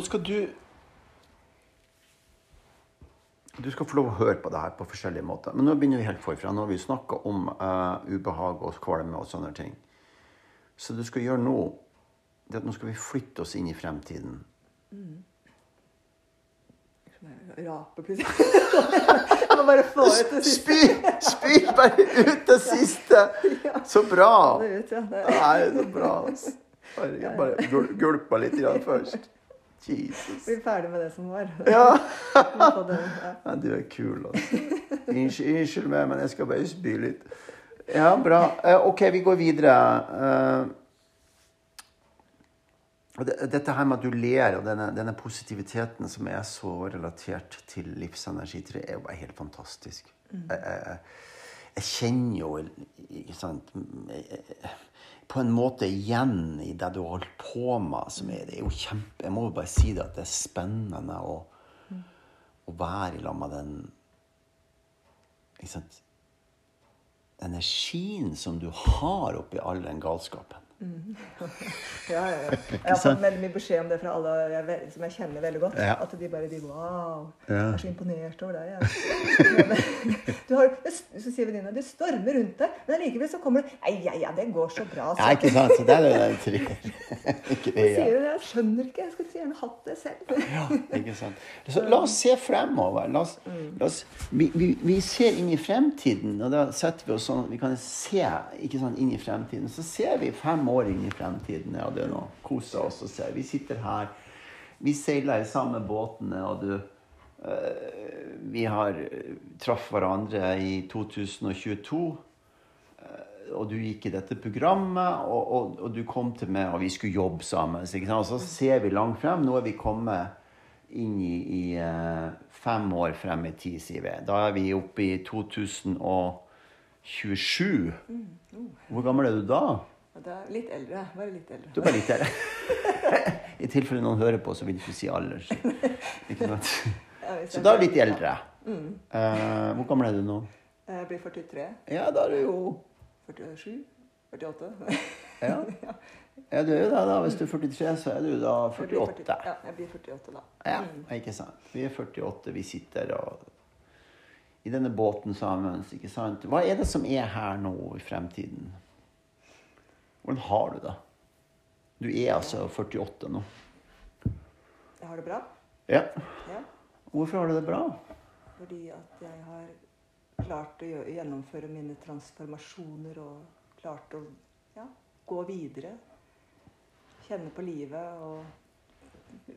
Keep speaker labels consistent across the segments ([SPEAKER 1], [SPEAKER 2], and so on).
[SPEAKER 1] Nå skal du Du skal få lov å høre på det her på forskjellige måter. Men nå begynner vi helt forfra. Nå har vi snakka om uh, ubehag og kvalme og sånne ting. Så det du skal gjøre nå, det er at nå skal vi flytte oss inn i fremtiden.
[SPEAKER 2] Rape plutselig. Jeg må bare få ut det siste.
[SPEAKER 1] Spy! Spy bare ut det siste! Så bra!
[SPEAKER 2] Det
[SPEAKER 1] er så bra. altså. Bare, bare gulpa litt først. Jesus.
[SPEAKER 2] Bli ferdig med det som var.
[SPEAKER 1] Ja.
[SPEAKER 2] Det, ja.
[SPEAKER 1] du er kul, altså. Unnskyld, unnskyld meg, men jeg skal bare spy litt. Ja, bra. Eh, OK, vi går videre. Eh, dette her med at du ler, og denne, denne positiviteten som er så relatert til livsenergi, det er jo bare helt fantastisk. Jeg, jeg, jeg kjenner jo ikke sant, på en måte igjen i det du har holdt på med. Som er, det er jo kjempe, jeg må jo bare si det at det er spennende å, å være i lag med den ikke sant, energien som du har oppi all den galskapen.
[SPEAKER 2] Ja, ja, ja. Jeg har fått veldig mye beskjed om det fra alle jeg, som jeg kjenner veldig godt.
[SPEAKER 1] Ja.
[SPEAKER 2] At de bare de, Wow, jeg er så imponert over deg. Jeg. Du har, så sier venninna du stormer rundt deg, men allikevel så kommer du Nei, ja, ja, det går så bra.
[SPEAKER 1] Ja, ikke sant? Så det er det tre. Ikke det,
[SPEAKER 2] Sier du? Jeg skjønner ikke. Jeg skulle så gjerne hatt det selv.
[SPEAKER 1] Ja, ikke sant. Så la oss se fremover. La oss, la oss, vi, vi, vi ser inn i fremtiden, og da setter vi oss sånn Vi kan se ikke sant, inn i fremtiden. Så ser vi fem år inn i fremtiden. Ja, det er noe. Koser oss og ser. Vi sitter her. Vi seiler i samme båtene, og du uh, Vi har eh, traff hverandre i 2022 og du gikk i dette programmet, og, og, og du kom til meg, og vi skulle jobbe sammen. Og så ser vi langt frem. Nå er vi kommet inn i, i eh, fem år frem i tid, sier vi. Da er vi oppe i 2027. Hvor gammel er du da?
[SPEAKER 2] Litt eldre. Bare litt eldre.
[SPEAKER 1] Du er bare litt eldre. I tilfelle noen hører på, så vil du ikke si alder. så- da er du litt eldre. Eh, hvor gammel er du nå?
[SPEAKER 2] Jeg blir 43.
[SPEAKER 1] Ja, da er du jo
[SPEAKER 2] 47? 48?
[SPEAKER 1] Ja. ja, du er jo det, da. Hvis du er 43, så er du da
[SPEAKER 2] Jeg blir
[SPEAKER 1] 48.
[SPEAKER 2] Ja, jeg blir 48 da.
[SPEAKER 1] Ja, ikke sant. Vi er 48, vi sitter og i denne båten sammen. ikke sant? Hva er det som er her nå i fremtiden? Hvordan har du det? Du er altså 48 nå.
[SPEAKER 2] Jeg har det bra.
[SPEAKER 1] Ja.
[SPEAKER 2] Ja.
[SPEAKER 1] Hvorfor har du det bra?
[SPEAKER 2] Fordi at jeg har klart å gjennomføre mine transformasjoner og klart å ja, gå videre. Kjenne på livet og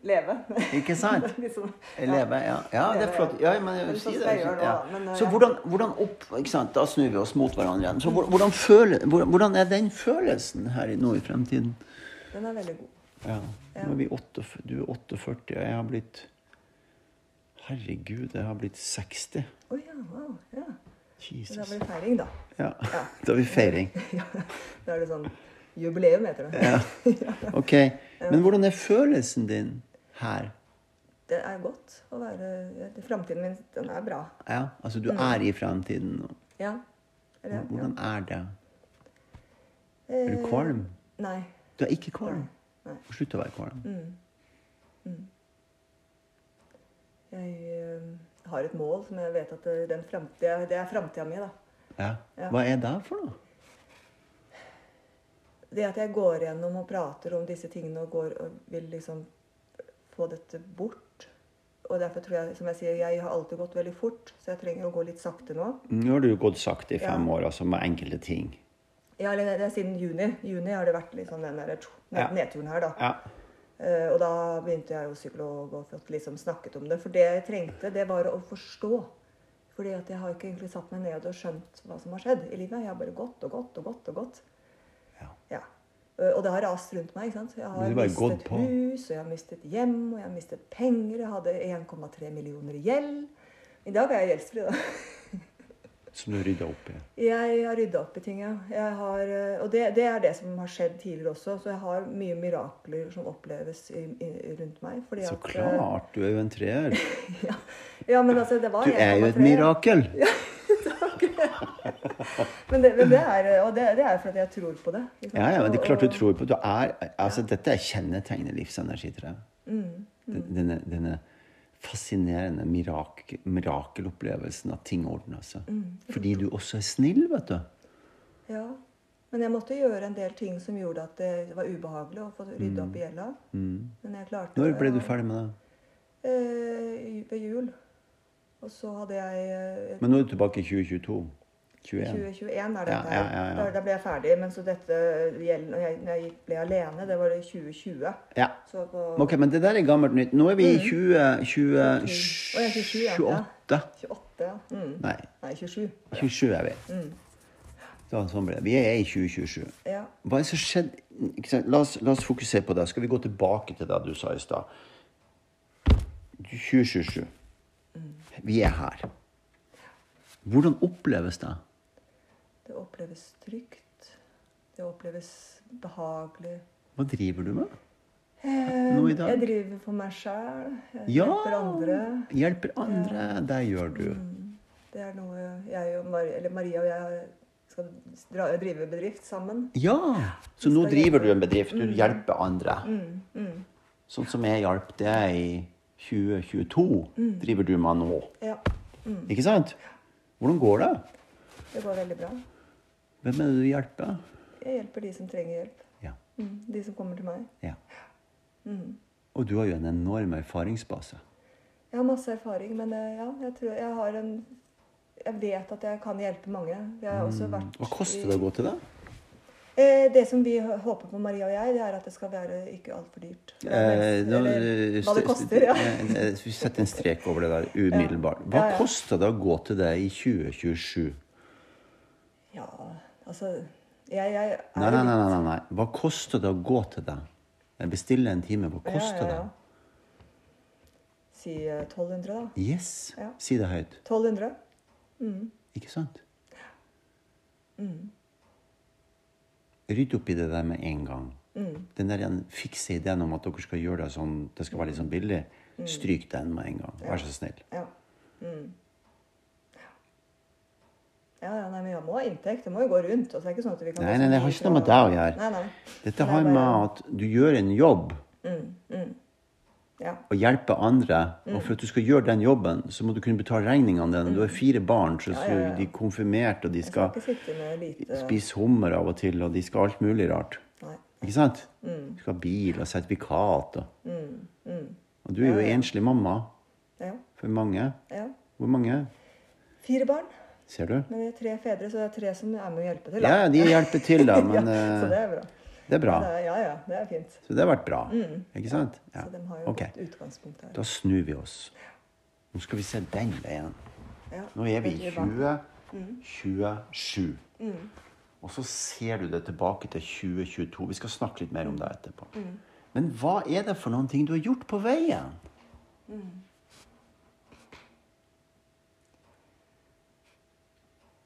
[SPEAKER 2] leve.
[SPEAKER 1] Ikke sant?
[SPEAKER 2] liksom,
[SPEAKER 1] Leve, ja. ja, det er flott. Ja, men jeg vil
[SPEAKER 2] så
[SPEAKER 1] si det. Ja.
[SPEAKER 2] uh,
[SPEAKER 1] Så hvordan, hvordan opp ikke sant? Da snur vi oss mot hverandre igjen. Så hvordan, føle, hvordan, er den følelsen her nå i fremtiden?
[SPEAKER 2] Den er veldig god.
[SPEAKER 1] Ja.
[SPEAKER 2] Ja.
[SPEAKER 1] Nå er vi 8, du er 48, og jeg har blitt Herregud, jeg har blitt 60.
[SPEAKER 2] Å ja, wow. Ja.
[SPEAKER 1] Jesus.
[SPEAKER 2] da blir det feiring, da.
[SPEAKER 1] Ja. Da blir det feiring.
[SPEAKER 2] Ja, da er det sånn jubileum, heter det.
[SPEAKER 1] Ja. Ok. Men hvordan er følelsen din her?
[SPEAKER 2] Det er godt å være Framtiden min, den er bra.
[SPEAKER 1] Ja, altså du er i fremtiden nå.
[SPEAKER 2] Ja. Eller, ja.
[SPEAKER 1] Hvordan er det? Er du kvalm?
[SPEAKER 2] Eh, Nei.
[SPEAKER 1] Du er ikke kvalm?
[SPEAKER 2] Nei.
[SPEAKER 1] Slutt å være kvalm.
[SPEAKER 2] Jeg uh, har et mål som jeg vet at det, den fremtida, det er framtida mi. da.
[SPEAKER 1] Ja.
[SPEAKER 2] Ja.
[SPEAKER 1] Hva er det for noe?
[SPEAKER 2] Det at jeg går gjennom og prater om disse tingene og, går, og vil liksom få dette bort. Og derfor tror jeg, som jeg sier, jeg har alltid gått veldig fort, så jeg trenger å gå litt sakte nå.
[SPEAKER 1] Nå har du gått sakte i fem
[SPEAKER 2] Ja.
[SPEAKER 1] år, altså med enkelte ting.
[SPEAKER 2] Ja, eller det er siden juni. Juni har det vært liksom den der nedturen her, da.
[SPEAKER 1] Ja.
[SPEAKER 2] Uh, og da begynte jeg jo psykolog og fått liksom snakket om det. For det jeg trengte, det var å forstå. Fordi at jeg har ikke egentlig satt meg ned og skjønt hva som har skjedd i livet. Jeg har bare gått og gått og gått og gått.
[SPEAKER 1] Ja.
[SPEAKER 2] Ja. Eh, Og det har rast rundt meg. Jeg har mistet hus, og jeg har mistet hjem, og jeg har mistet penger. Jeg hadde 1,3 millioner i gjeld. I dag er jeg gjeldsfri, da.
[SPEAKER 1] Som du rydda opp i.
[SPEAKER 2] Jeg har rydda opp i ting, ja. Har, eh, og det, det er det som har skjedd tidligere også. Så jeg har mye mirakler som oppleves i, i, rundt meg.
[SPEAKER 1] Så
[SPEAKER 2] at, eh,
[SPEAKER 1] klart, du er jo en treer.
[SPEAKER 2] Ja, ja, men altså, det var
[SPEAKER 1] Du er jo et
[SPEAKER 2] 1,3.
[SPEAKER 1] mirakel.
[SPEAKER 2] men, det, men det er, og det, det er fordi jeg tror på det.
[SPEAKER 1] Ja, ja, men det er klart du tror på det. Du er, altså, Dette er kjennetegnet livsenergi, tror jeg.
[SPEAKER 2] Mm,
[SPEAKER 1] mm. Denne, denne fascinerende mirak mirakelopplevelsen at ting ordner seg.
[SPEAKER 2] Mm.
[SPEAKER 1] Fordi du også er snill, vet du.
[SPEAKER 2] Ja. Men jeg måtte gjøre en del ting som gjorde at det var ubehagelig å få rydde opp i gjelda. Men jeg klarte
[SPEAKER 1] Når ble du ferdig med det?
[SPEAKER 2] Eh, ved jul. Og så hadde jeg eh,
[SPEAKER 1] Men nå er du tilbake i 2022. 21.
[SPEAKER 2] 2021 er dette
[SPEAKER 1] Ja,
[SPEAKER 2] her.
[SPEAKER 1] ja, ja.
[SPEAKER 2] Da, ble jeg ferdig. Men så dette gjelder når jeg, når jeg ble alene, det var i 2020.
[SPEAKER 1] Ja.
[SPEAKER 2] Så på
[SPEAKER 1] Ok, men det der er gammelt nytt. Nå er vi i 20... 20
[SPEAKER 2] Å, ja, 27, ja.
[SPEAKER 1] 28.
[SPEAKER 2] 28, ja. Mm.
[SPEAKER 1] Nei,
[SPEAKER 2] Nei, 27.
[SPEAKER 1] 27 er vi.
[SPEAKER 2] Mm.
[SPEAKER 1] Da, sånn ble det. Vi er i 2027.
[SPEAKER 2] Ja.
[SPEAKER 1] Hva er det som skjedde? La, oss, la oss fokusere på det. Skal vi gå tilbake til det du sa i stad? 2027. Vi er her. Hvordan oppleves det?
[SPEAKER 2] Det oppleves trygt. Det oppleves behagelig.
[SPEAKER 1] Hva driver du med?
[SPEAKER 2] Eh,
[SPEAKER 1] Nå i dag?
[SPEAKER 2] Jeg driver for meg sjæl.
[SPEAKER 1] Ja!
[SPEAKER 2] hjelper andre.
[SPEAKER 1] Hjelper andre. Det gjør du.
[SPEAKER 2] Det er noe jeg og Mar eller Maria og jeg skal dra, drive bedrift sammen.
[SPEAKER 1] Ja! Så nå driver du en bedrift. Du hjelper andre.
[SPEAKER 2] Mm,
[SPEAKER 1] Sånn som jeg hjalp deg i 2022, driver du med nå.
[SPEAKER 2] Ja,
[SPEAKER 1] Ikke sant? Hvordan går det?
[SPEAKER 2] det går veldig bra.
[SPEAKER 1] Hvem er det du hjelper?
[SPEAKER 2] Jeg hjelper de som trenger hjelp.
[SPEAKER 1] Ja.
[SPEAKER 2] Mm, de som kommer til meg.
[SPEAKER 1] ja. Og du har jo en enorm erfaringsbase.
[SPEAKER 2] Jeg har masse erfaring, men eh, ja, jeg tror jeg har en Jeg vet at jeg kan hjelpe mange.
[SPEAKER 1] Mm. Hva koster det å gå til det?
[SPEAKER 2] Eh, det som vi håper på, Maria og jeg, det er at det skal være ikke altfor dyrt.
[SPEAKER 1] Eh, nå,
[SPEAKER 2] Eller
[SPEAKER 1] eh,
[SPEAKER 2] hva det koster, ja.
[SPEAKER 1] Vi setter en strek over det der umiddelbart. Hva
[SPEAKER 2] Ja, ja.
[SPEAKER 1] koster det å gå til deg i 2027?
[SPEAKER 2] Ja, altså Jeg, jeg er
[SPEAKER 1] Nei, nei, nei, nei, nei. Hva koster det å gå til deg? Jeg bestiller en time. Hva
[SPEAKER 2] Ja,
[SPEAKER 1] koster
[SPEAKER 2] ja, ja.
[SPEAKER 1] det?
[SPEAKER 2] Si eh, 1200, da.
[SPEAKER 1] Yes.
[SPEAKER 2] Ja.
[SPEAKER 1] Si det høyt.
[SPEAKER 2] 1200.
[SPEAKER 1] Ikke sant?
[SPEAKER 2] Mm.
[SPEAKER 1] Rydd opp i det der med en gang.
[SPEAKER 2] Mm.
[SPEAKER 1] Den der fikse ideen om at dere skal gjøre det sånn, det skal være litt sånn billig,
[SPEAKER 2] Mm.
[SPEAKER 1] stryk den med en gang. Vær så snill.
[SPEAKER 2] Ja. Mm. Ja, ja, nei, men jeg må ha inntekt. Det må jo gå rundt. Altså, det er ikke sånn at vi kan
[SPEAKER 1] Nei, nei, det har ikke noe med deg å gjøre.
[SPEAKER 2] Nei, nei.
[SPEAKER 1] Dette har med at du gjør en jobb
[SPEAKER 2] Mm, mm. Ja.
[SPEAKER 1] og hjelper andre.
[SPEAKER 2] Mm.
[SPEAKER 1] Og for at du skal gjøre den jobben, så må du kunne betale regningene dine. Du har fire barn, så,
[SPEAKER 2] Ja, ja,
[SPEAKER 1] de er konfirmert, og de
[SPEAKER 2] skal lite
[SPEAKER 1] spise hummer av og til, og de skal alt mulig rart.
[SPEAKER 2] Nei.
[SPEAKER 1] Ikke sant?
[SPEAKER 2] Mm.
[SPEAKER 1] Du skal ha bil og sertifikat. Og, og du er jo enslig mamma
[SPEAKER 2] Ja.
[SPEAKER 1] for mange.
[SPEAKER 2] ja.
[SPEAKER 1] Hvor mange?
[SPEAKER 2] Fire barn.
[SPEAKER 1] Ser du?
[SPEAKER 2] Men det er tre fedre, så det er tre som er med å hjelpe til.
[SPEAKER 1] Ja, de hjelper til, da, men
[SPEAKER 2] ja, så det
[SPEAKER 1] eh,
[SPEAKER 2] er bra.
[SPEAKER 1] det er bra.
[SPEAKER 2] Det er, ja, ja, det er fint.
[SPEAKER 1] Så det har vært bra. Ikke sant? Ja.
[SPEAKER 2] Så de har jo
[SPEAKER 1] okay.
[SPEAKER 2] godt utgangspunkt her.
[SPEAKER 1] da snur vi oss. Nå skal vi se den veien.
[SPEAKER 2] Ja,
[SPEAKER 1] Nå er vi i
[SPEAKER 2] veldig bra.
[SPEAKER 1] 2027. Og så ser du det tilbake til 2022. Vi skal snakke litt mer om det etterpå. Men hva er det for noen ting du har gjort på veien?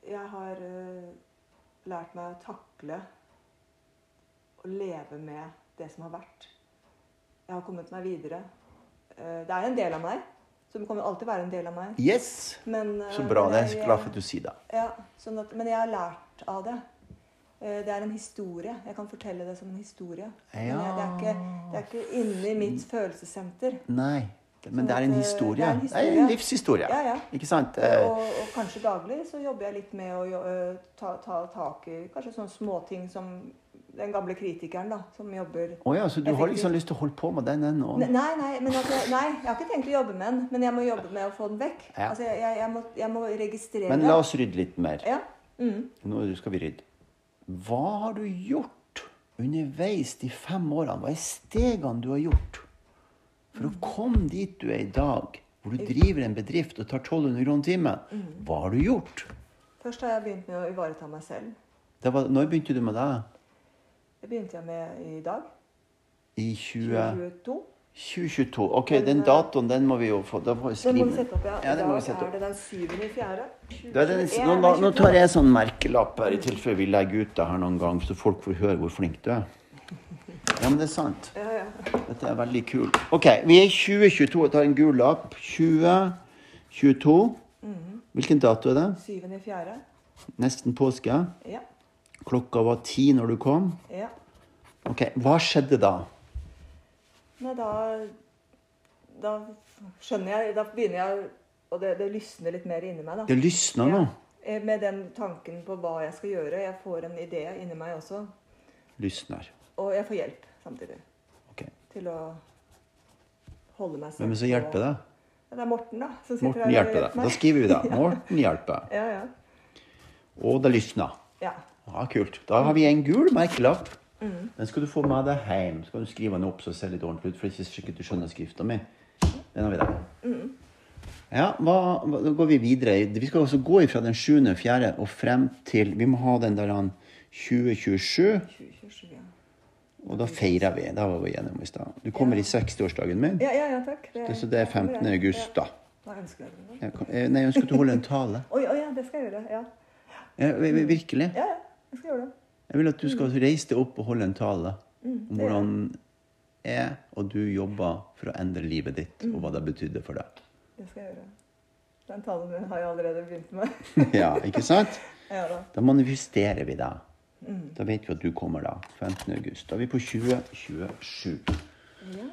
[SPEAKER 2] Jeg har eh, lært meg å takle og leve med det som har vært. Jeg har kommet meg videre. Eh, det er en del av meg, som kommer alltid være en del av meg.
[SPEAKER 1] Yes!
[SPEAKER 2] Men, eh,
[SPEAKER 1] Så bra.
[SPEAKER 2] men
[SPEAKER 1] Jeg er glad for at du sier det.
[SPEAKER 2] Ja, sånn at, men jeg har lært av det. Det er en historie. Jeg kan fortelle det som en historie. Men jeg, det, er ikke, det er ikke inni mitt følelsessenter.
[SPEAKER 1] Nei, men
[SPEAKER 2] Sånn
[SPEAKER 1] det er en
[SPEAKER 2] eh,
[SPEAKER 1] historie.
[SPEAKER 2] det er en
[SPEAKER 1] Det er en livshistorie.
[SPEAKER 2] Ja, ja.
[SPEAKER 1] Ikke sant?
[SPEAKER 2] Og,
[SPEAKER 1] Eh,
[SPEAKER 2] og kanskje daglig så jobber jeg litt med å øh, ta, ta tak i kanskje sånne småting som den gamle kritikeren da, som jobber
[SPEAKER 1] oh ja, så du har liksom lyst til å holde på med den ennå?
[SPEAKER 2] Nei, nei, jeg, nei, jeg har ikke tenkt å jobbe med den, men jeg må jobbe med å få den vekk.
[SPEAKER 1] Ja.
[SPEAKER 2] Altså, jeg, jeg, må, jeg må registrere
[SPEAKER 1] Men la oss rydde litt mer.
[SPEAKER 2] Ja. Mm.
[SPEAKER 1] Nå skal vi rydde. Hva har du gjort underveis de fem årene? Hva er stegene du har gjort for å komme dit du er i dag, hvor du driver en bedrift og tar 1200 kroner timen? Hva har du gjort?
[SPEAKER 2] Først har jeg begynt med å ivareta meg selv.
[SPEAKER 1] Var, når begynte du med det?
[SPEAKER 2] Det begynte jeg med i dag.
[SPEAKER 1] I 20,
[SPEAKER 2] 2022.
[SPEAKER 1] 2022. Ok, den datoen den må vi jo få. Da får vi
[SPEAKER 2] Den må vi sette opp, ja.
[SPEAKER 1] Ja, den må vi sette
[SPEAKER 2] er
[SPEAKER 1] opp.
[SPEAKER 2] det den
[SPEAKER 1] er det,
[SPEAKER 2] 2021,
[SPEAKER 1] nå, nå, nå tar jeg sånn merkelapp her, i tilfelle vi legger ut det her noen gang, så folk får høre hvor flink du er. Ja, men det er sant.
[SPEAKER 2] Ja, ja.
[SPEAKER 1] Dette er veldig kult. Ok, vi er i 2022 og tar en gul lapp. 2022.
[SPEAKER 2] Mm.
[SPEAKER 1] Hvilken dato er det?
[SPEAKER 2] Syvende i fjerde.
[SPEAKER 1] Nesten påske.
[SPEAKER 2] Ja.
[SPEAKER 1] Klokka var ti når du kom.
[SPEAKER 2] Ja.
[SPEAKER 1] Ok, Hva skjedde da?
[SPEAKER 2] Nei, da Da skjønner jeg Da begynner jeg Og det, det lysner litt mer inni meg, da.
[SPEAKER 1] Det lysner nå.
[SPEAKER 2] Ja. Eh, Med den tanken på hva jeg skal gjøre. Jeg får en idé inni meg også.
[SPEAKER 1] Lysner.
[SPEAKER 2] Og jeg får hjelp samtidig.
[SPEAKER 1] Okay.
[SPEAKER 2] Til å holde meg selv
[SPEAKER 1] Hvem som hjelper deg?
[SPEAKER 2] Det er Morten, da.
[SPEAKER 1] Morten hjelper deg. Da skriver vi det. Morten hjelper.
[SPEAKER 2] Ja, ja.
[SPEAKER 1] Og det lysner.
[SPEAKER 2] Ja.
[SPEAKER 1] Ja, kult. Da har vi en gul merkelapp.
[SPEAKER 2] Mm.
[SPEAKER 1] Den skal du få med deg hjem. Så kan du skrive den opp så det ser litt ordentlig ut. For det er ikke sikkert du skjønner skrifta mi. Den har vi der.
[SPEAKER 2] Mm.
[SPEAKER 1] Ja, hva, hva, Da går vi videre. Vi skal altså gå fra den 7.4. og frem til Vi må ha den der han 2027.
[SPEAKER 2] 2027, ja.
[SPEAKER 1] Og da feirer vi. Da var vi gjennom i stad. Du kommer i 60-årsdagen min.
[SPEAKER 2] Ja, ja, ja, takk.
[SPEAKER 1] Det, så det er 15. august, da.
[SPEAKER 2] Hva ønsker du deg?
[SPEAKER 1] Jeg, kan- nei, jeg ønsker at du holder en tale.
[SPEAKER 2] Oi, oi, ja, det skal jeg gjøre. Ja.
[SPEAKER 1] Ja, vi- vi- virkelig.
[SPEAKER 2] ja, ja, jeg skal gjøre det.
[SPEAKER 1] Jeg vil at du skal reise deg opp og holde en tale
[SPEAKER 2] Mm,
[SPEAKER 1] om hvordan jeg og du jobber for å endre livet ditt,
[SPEAKER 2] Mm.
[SPEAKER 1] og hva det betydde for deg.
[SPEAKER 2] Det skal jeg gjøre. Den talen har jeg allerede begynt med.
[SPEAKER 1] Ja, ikke sant?
[SPEAKER 2] ja da.
[SPEAKER 1] Da manifesterer vi det.
[SPEAKER 2] Mm.
[SPEAKER 1] Da vet vi at du kommer da. 15. august. Da er vi på 2027.
[SPEAKER 2] Ja.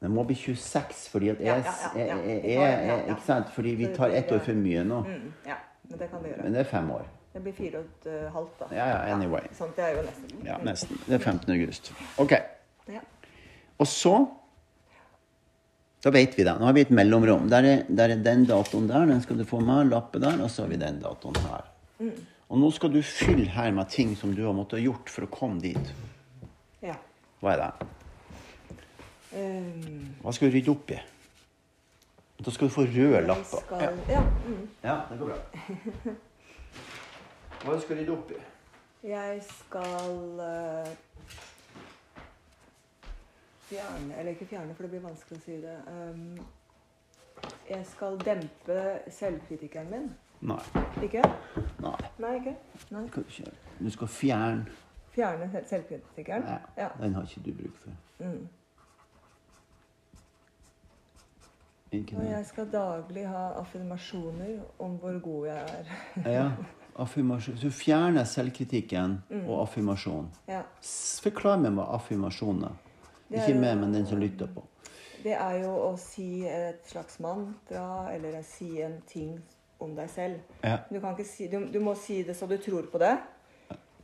[SPEAKER 1] Det må bli 26, fordi at jeg,
[SPEAKER 2] Ja, ja, ja, ja. ja, ja.
[SPEAKER 1] Ikke sant? Fordi vi tar ett år for mye nå.
[SPEAKER 2] Mm, ja, men det kan vi gjøre.
[SPEAKER 1] Men det er fem år.
[SPEAKER 2] Det blir fire og et eh, halvt, da.
[SPEAKER 1] Ja, ja, anyway.
[SPEAKER 2] Sånt, det er jo nesten.
[SPEAKER 1] Ja, nesten. Det er 15. august. Ok.
[SPEAKER 2] Ja.
[SPEAKER 1] Og så Da vet vi det. Nå har vi et mellomrom. Der er, der er den datoen der. Den skal du få med. Lappe der. Og så har vi den datoen her. Og nå skal du fylle her med ting som du har måttet ha gjort for å komme dit.
[SPEAKER 2] ja.
[SPEAKER 1] Hva er det?
[SPEAKER 2] Um,
[SPEAKER 1] Hva skal du rydde opp i? Da skal du få røde lapper.
[SPEAKER 2] skal, ja, mm.
[SPEAKER 1] Ja, det går bra. Hva skal du rydde opp i?
[SPEAKER 2] Jeg skal eh, fjerne Eller ikke fjerne, for det blir vanskelig å si det. Um, jeg skal dempe selvkritikken min.
[SPEAKER 1] Nei.
[SPEAKER 2] Ikke?
[SPEAKER 1] Nei.
[SPEAKER 2] Nei, ikke? Nei.
[SPEAKER 1] du skal fjerne
[SPEAKER 2] Fjerne selvkritikeren? selvkritikken?
[SPEAKER 1] ja,
[SPEAKER 2] Ja.
[SPEAKER 1] Den har ikke du bruk for.
[SPEAKER 2] Mm.
[SPEAKER 1] Ikke
[SPEAKER 2] Og jeg skal daglig ha affirmasjoner om hvor god jeg er.
[SPEAKER 1] Ja. Affirmasjon. Så du fjerner selvkritikken og affirmasjon.
[SPEAKER 2] ja.
[SPEAKER 1] Forklar meg hva affirmasjon er.
[SPEAKER 2] Det
[SPEAKER 1] Ikke meg, men den som lytter på.
[SPEAKER 2] Det er jo å si et slags mantra, eller å si en ting om deg selv.
[SPEAKER 1] Ja.
[SPEAKER 2] Du, kan ikke si, du, du må si det så du tror på det.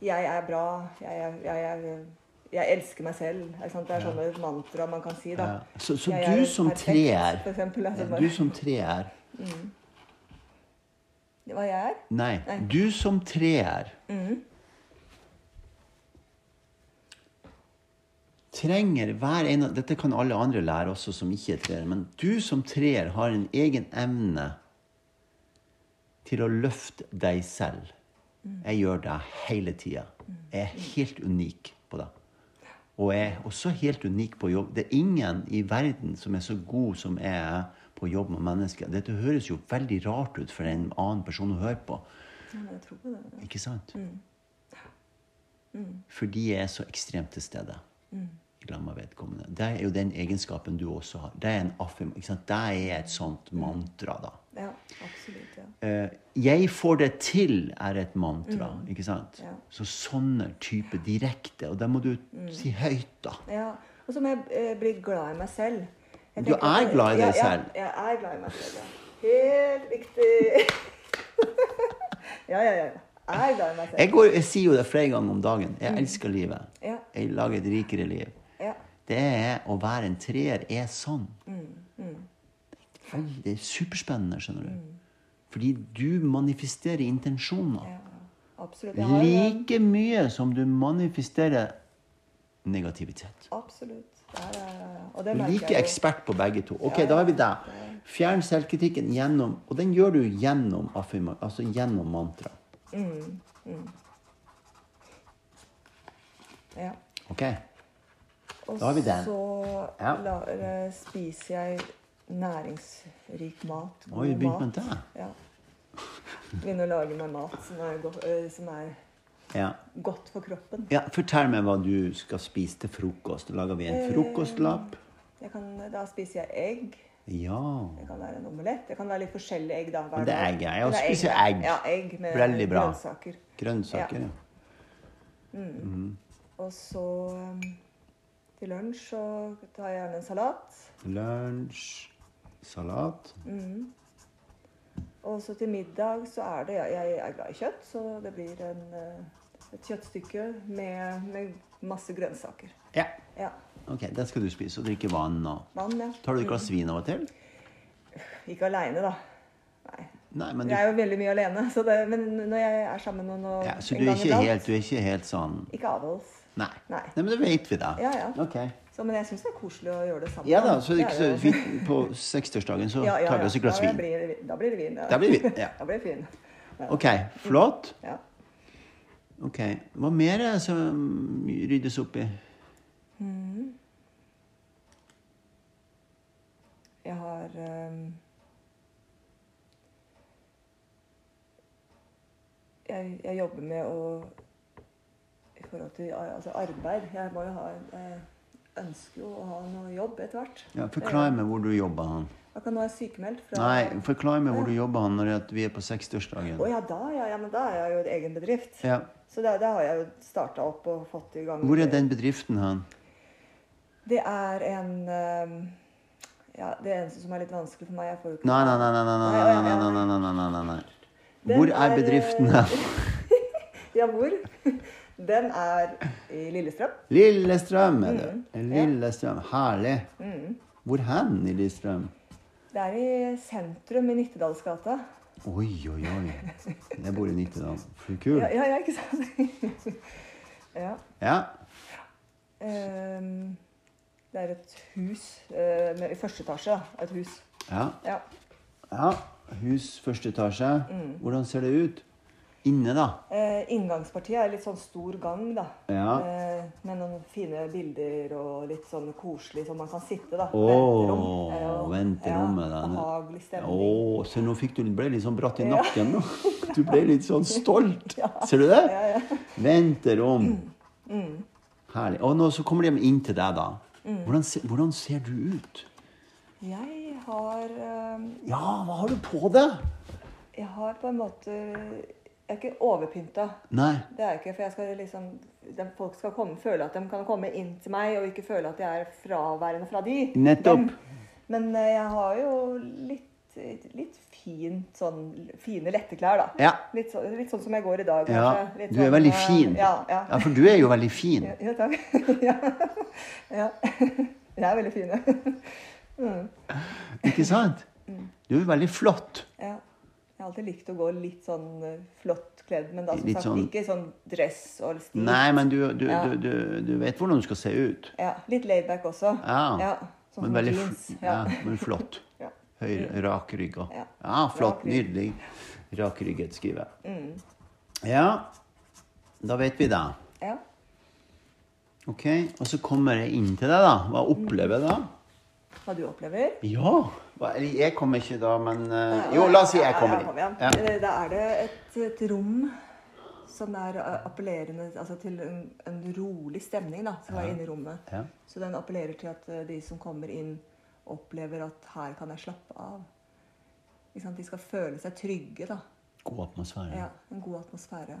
[SPEAKER 2] Jeg er bra. Jeg, er, jeg, er, jeg elsker meg selv. Det er sånne mantra man kan si. da.
[SPEAKER 1] Ja. Så, så du som
[SPEAKER 2] perfekt,
[SPEAKER 1] treer
[SPEAKER 2] eksempel, altså bare-
[SPEAKER 1] Du som treer
[SPEAKER 2] Hva jeg er?
[SPEAKER 1] Nei,
[SPEAKER 2] Nei.
[SPEAKER 1] du som treer
[SPEAKER 2] Mhm.
[SPEAKER 1] Trenger hver en av Dette kan alle andre lære også som ikke er treer. Men du som treer har en egen evne til å løfte deg selv. Jeg gjør det hele tida. Jeg er helt unik på det. Og jeg er også helt unik på jobb. Det er ingen i verden som er så god som jeg er på jobb med mennesker. Dette høres jo veldig rart ut for en annen person å høre på.
[SPEAKER 2] Ja, jeg tror på det.
[SPEAKER 1] Ikke sant? Fordi jeg er så ekstremt til stede. I lag med vedkommende. Det er jo den egenskapen du også har. Det er en affirm? Det er et sånt mantra, da.
[SPEAKER 2] Ja, absolutt. ja.
[SPEAKER 1] Eh, 'Jeg får det til' er et mantra. ikke sant?
[SPEAKER 2] Ja.
[SPEAKER 1] Så sånne typer direkte. Og det må du si høyt, da.
[SPEAKER 2] Ja, og så må jeg eh, bli glad i meg selv.
[SPEAKER 1] Du er glad i deg selv?
[SPEAKER 2] Ja, jeg er glad i meg selv, ja. Helt riktig. ja, ja, ja. Jeg er glad i meg selv.
[SPEAKER 1] Jeg, går, jeg sier jo det flere ganger om dagen. Jeg elsker livet. Jeg lager et rikere liv.
[SPEAKER 2] Ja.
[SPEAKER 1] Det er å være en treer er sånn. Veldig- Det er superspennende, skjønner du. Fordi du manifesterer intensjoner.
[SPEAKER 2] ja.
[SPEAKER 1] Like mye som du manifesterer negativitet.
[SPEAKER 2] Absolutt. Ja, ja, ja, ja. Og det
[SPEAKER 1] Du er
[SPEAKER 2] merker
[SPEAKER 1] like
[SPEAKER 2] jeg jo.
[SPEAKER 1] ekspert på begge to. Ok,
[SPEAKER 2] Ja,
[SPEAKER 1] da har vi der. Fjern selvkritikken gjennom Og den gjør du gjennom affirma, altså gjennom mantra.
[SPEAKER 2] Ja.
[SPEAKER 1] Ok?
[SPEAKER 2] Og så
[SPEAKER 1] Ja.
[SPEAKER 2] la, eh, spiser jeg næringsrik mat. God
[SPEAKER 1] Oi, mat. med det.
[SPEAKER 2] Ja. Begynner å lage meg mat som er, go eh, som er
[SPEAKER 1] Ja.
[SPEAKER 2] godt for kroppen.
[SPEAKER 1] ja. Fortell meg hva du skal spise til frokost. Da lager vi en
[SPEAKER 2] Eh,
[SPEAKER 1] frokostlapp.
[SPEAKER 2] Kan, da spiser jeg egg.
[SPEAKER 1] Ja.
[SPEAKER 2] Det kan være en omelett. Det kan være litt forskjellige egg. da. hver
[SPEAKER 1] det er egg, jeg.
[SPEAKER 2] Er
[SPEAKER 1] spiser egg.
[SPEAKER 2] Ja, egg med
[SPEAKER 1] Veldig bra.
[SPEAKER 2] grønnsaker.
[SPEAKER 1] Grønnsaker, ja.
[SPEAKER 2] Og så um, til lunsj så tar jeg gjerne en salat.
[SPEAKER 1] Lunsj, salat.
[SPEAKER 2] Og så til middag så er det Jeg, jeg er glad i kjøtt, så det blir en, eh, et kjøttstykke med, med masse grønnsaker.
[SPEAKER 1] Ja.
[SPEAKER 2] Ja.
[SPEAKER 1] Ok, det skal du spise. Og drikke vann og
[SPEAKER 2] Vann, ja.
[SPEAKER 1] Tar du et glass vin av og til?
[SPEAKER 2] Ikke aleine, da. Nei.
[SPEAKER 1] Nei, men du
[SPEAKER 2] Jeg er jo veldig mye alene, så det, men når jeg er sammen med noen
[SPEAKER 1] ja, Så du er ikke helt, du er ikke helt sånn
[SPEAKER 2] Ikke avholds.
[SPEAKER 1] Nei.
[SPEAKER 2] Nei.
[SPEAKER 1] Nei, men det vet vi, da.
[SPEAKER 2] Ja, ja.
[SPEAKER 1] Okay.
[SPEAKER 2] Så, men jeg syns det er koselig å gjøre det sammen.
[SPEAKER 1] Ja da, så det så vi, på 60-årsdagen så
[SPEAKER 2] Ja,
[SPEAKER 1] tar vi oss et glass vin.
[SPEAKER 2] blir det, da blir det vin.
[SPEAKER 1] Da blir det vin, ja.
[SPEAKER 2] Da blir det. Ja.
[SPEAKER 1] Ok, flott.
[SPEAKER 2] Ja.
[SPEAKER 1] Ok, Hva mer er det som ryddes opp i?
[SPEAKER 2] Jeg har um... jeg, jeg jobber med å forhold til altså arbeid Jeg må jo ha Jeg ønsker jo å ha noe jobb etter hvert.
[SPEAKER 1] Ja, Forklar meg hvor du jobber han.
[SPEAKER 2] Jeg kan nå være sykemeldt fra
[SPEAKER 1] Nei, forklar meg hvor du jobber han når det er vi er på 60-årsdagen.
[SPEAKER 2] Å ja, da, ja, ja, men da er jeg jo et egen bedrift.
[SPEAKER 1] Ja.
[SPEAKER 2] Så da, da har jeg jo starta opp og fått i gang
[SPEAKER 1] Hvor er den bedriften han?
[SPEAKER 2] Det er en ehm, Ja, det eneste som er litt vanskelig for meg Jeg får ikke
[SPEAKER 1] Nei, nei, nei, nei, nei, nei, nei, nei, nei, nei, nei, nei. Hvor er
[SPEAKER 2] er,
[SPEAKER 1] bedriften
[SPEAKER 2] eh,
[SPEAKER 1] hen?
[SPEAKER 2] Ja, hvor? Den er i Lillestrøm.
[SPEAKER 1] Lillestrøm er det.
[SPEAKER 2] Mm,
[SPEAKER 1] Lillestrøm. Herlig. Hvor hen i Lillestrøm?
[SPEAKER 2] Det er i sentrum i Nittedalsgata.
[SPEAKER 1] Oi, oi, oi. Jeg bor i Nittedal. For kul.
[SPEAKER 2] Ja, ja, ja ikke sant? ja.
[SPEAKER 1] Ja.
[SPEAKER 2] Um, det er et hus eh, med, i første etasje. Et hus.
[SPEAKER 1] Ja.
[SPEAKER 2] Ja.
[SPEAKER 1] ja. Hus første etasje.
[SPEAKER 2] Mm.
[SPEAKER 1] Hvordan ser det ut? Inne, da?
[SPEAKER 2] Eh, inngangspartiet er litt sånn stor gang, da.
[SPEAKER 1] Ja.
[SPEAKER 2] Eh, med noen fine bilder og litt sånn koselig, så man kan sitte, da.
[SPEAKER 1] Åh,
[SPEAKER 2] Venterom. Eh,
[SPEAKER 1] venterommet,
[SPEAKER 2] Ja,
[SPEAKER 1] da.
[SPEAKER 2] behagelig stemning.
[SPEAKER 1] se nå fikk du ble litt sånn bratt i nakken. nå. Du ble litt sånn stolt. Ser du det?
[SPEAKER 2] Ja, ja.
[SPEAKER 1] Venterom.
[SPEAKER 2] Mm.
[SPEAKER 1] Herlig. Og nå så kommer de inn til deg, da.
[SPEAKER 2] Mm.
[SPEAKER 1] Hvordan, hvordan ser du ut?
[SPEAKER 2] Jeg har um...
[SPEAKER 1] Ja, hva har du på deg?
[SPEAKER 2] Jeg har på en måte Jeg er ikke overpynta.
[SPEAKER 1] Nei.
[SPEAKER 2] Det er jeg ikke, for jeg skal liksom de, Folk skal komme, føle at de kan komme inn til meg, og ikke føle at jeg er fraværende fra de.
[SPEAKER 1] Nettopp.
[SPEAKER 2] Dem. Men eh, jeg har jo litt, litt fint sånn Fine, lette klær, da.
[SPEAKER 1] Ja.
[SPEAKER 2] Litt, så, litt sånn som jeg går i dag.
[SPEAKER 1] ja.
[SPEAKER 2] kanskje. Litt
[SPEAKER 1] Du er
[SPEAKER 2] sånn,
[SPEAKER 1] veldig
[SPEAKER 2] eh,
[SPEAKER 1] fin.
[SPEAKER 2] Ja, ja.
[SPEAKER 1] Ja, for du er jo veldig fin.
[SPEAKER 2] Ja, ja takk. ja. Jeg er veldig fin, ja.
[SPEAKER 1] Ikke sant?
[SPEAKER 2] Mm.
[SPEAKER 1] Du er veldig flott.
[SPEAKER 2] ja. Jeg har alltid likt å gå litt sånn eh, flott kledd, men da som
[SPEAKER 1] Litt
[SPEAKER 2] sagt
[SPEAKER 1] sånn-
[SPEAKER 2] ikke sånn dress og stil.
[SPEAKER 1] Nei, men du, du,
[SPEAKER 2] Ja.
[SPEAKER 1] du, du, vet hvordan du skal se ut.
[SPEAKER 2] Ja, litt laidback også.
[SPEAKER 1] Ja.
[SPEAKER 2] sånn
[SPEAKER 1] Men veldig
[SPEAKER 2] jeans.
[SPEAKER 1] ja, men flott.
[SPEAKER 2] Ja.
[SPEAKER 1] Høy, rakrygga.
[SPEAKER 2] Ja.
[SPEAKER 1] Ja, flott.
[SPEAKER 2] Rak rygg.
[SPEAKER 1] Nydelig. Rakrygget, skriver jeg.
[SPEAKER 2] Mm.
[SPEAKER 1] Ja, da vet vi det.
[SPEAKER 2] ja.
[SPEAKER 1] Ok, Og så kommer jeg inn til deg, da. Hva opplever jeg da?
[SPEAKER 2] Hva du opplever?
[SPEAKER 1] Ja. Eller jeg kommer ikke da, men eh, Jo, la oss si jeg kommer inn.
[SPEAKER 2] ja,
[SPEAKER 1] ja.
[SPEAKER 2] Da er det et, et rom som er eh, appellerende altså til en, en rolig stemning da, som er inne i rommet.
[SPEAKER 1] Ja.
[SPEAKER 2] Så den appellerer til at eh, de som kommer inn, opplever at her kan jeg slappe av. De skal føle seg trygge. da.
[SPEAKER 1] God atmosfære.
[SPEAKER 2] Ja, En god atmosfære.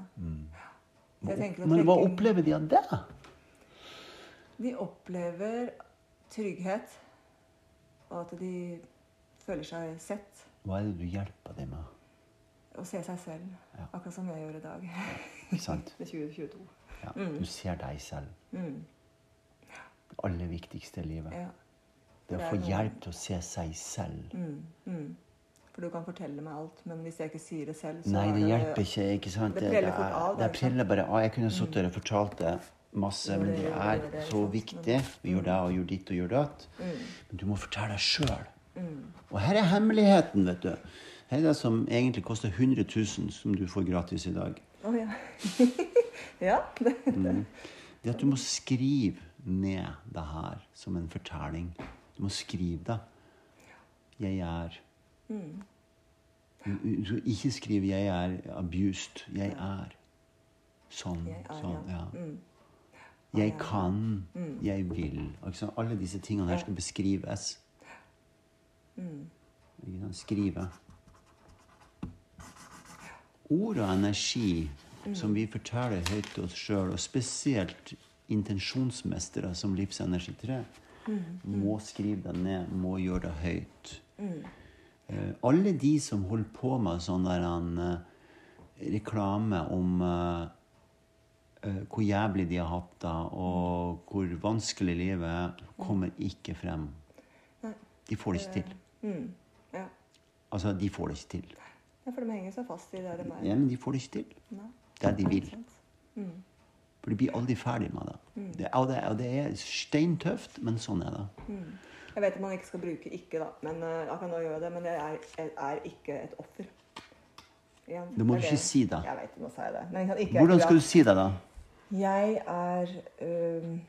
[SPEAKER 2] Jeg at
[SPEAKER 1] Men hva opplever de av det?
[SPEAKER 2] De opplever trygghet, og at de føler seg sett.
[SPEAKER 1] Hva er det du hjelper dem med?
[SPEAKER 2] Å se seg selv,
[SPEAKER 1] Ja.
[SPEAKER 2] akkurat som jeg gjør i dag.
[SPEAKER 1] Ikke sant?
[SPEAKER 2] Det er 2022.
[SPEAKER 1] Ja, Du ser deg selv.
[SPEAKER 2] Mm.
[SPEAKER 1] Det aller viktigste i livet.
[SPEAKER 2] Ja.
[SPEAKER 1] Det
[SPEAKER 2] Det
[SPEAKER 1] å få
[SPEAKER 2] noen...
[SPEAKER 1] hjelp til å se seg selv.
[SPEAKER 2] Mm. Mm. For du kan fortelle meg alt, men hvis jeg ikke sier det selv, så
[SPEAKER 1] Nei,
[SPEAKER 2] det,
[SPEAKER 1] det hjelper ikke. ikke sant?
[SPEAKER 2] Det preller fort av,
[SPEAKER 1] Det,
[SPEAKER 2] det,
[SPEAKER 1] det preller bare av. Jeg kunne sittet og fortalt det masse, men
[SPEAKER 2] det,
[SPEAKER 1] er så viktig. Vi gjør det og gjør ditt og gjør datt.
[SPEAKER 2] Mm.
[SPEAKER 1] Men du må fortelle deg sjøl. Og her er hemmeligheten, vet du. Her er det som egentlig koster 100 000, som du får gratis i dag.
[SPEAKER 2] Å ja. ja. Det.
[SPEAKER 1] Mm. Det at du må skrive ned det her som en fortelling. Du må skrive det. Jeg er
[SPEAKER 2] Mm.
[SPEAKER 1] Du, ikke skriv 'jeg er abused'. Jeg er sånn.
[SPEAKER 2] Jeg er,
[SPEAKER 1] sånn ja.
[SPEAKER 2] ja. Mm.
[SPEAKER 1] Jeg kan. Jeg vil. Alle disse tingene her skal beskrives. Ikke? Skrive. Ord og energi som vi forteller høyt til oss sjøl, og spesielt intensjonsmestere som Livsenergi 3, må skrive det ned, må gjøre det høyt. Eh, alle de som holder på med sånn der en, eh, reklame om eh, hvor jævlig de har hatt det, og hvor vanskelig livet er, kommer ikke frem. De får det ikke til.
[SPEAKER 2] Mm.
[SPEAKER 1] Altså, de får det ikke til.
[SPEAKER 2] ja, for de henger seg fast i det de er.
[SPEAKER 1] Ja, men de får det ikke til. Det de vil.
[SPEAKER 2] Mm.
[SPEAKER 1] For de blir aldri ferdig med det. det, og det, og det er steintøft, men sånn er det.
[SPEAKER 2] Mm. Jeg vet at man ikke skal bruke 'ikke', da, men eh, jeg kan nå gjøre det. Men jeg er, jeg er ikke et offer. Igjen,
[SPEAKER 1] Det må du ikke si, da.
[SPEAKER 2] Jeg vet, nå må si det.
[SPEAKER 1] Hvordan skal du si det, da?
[SPEAKER 2] Jeg er øhm,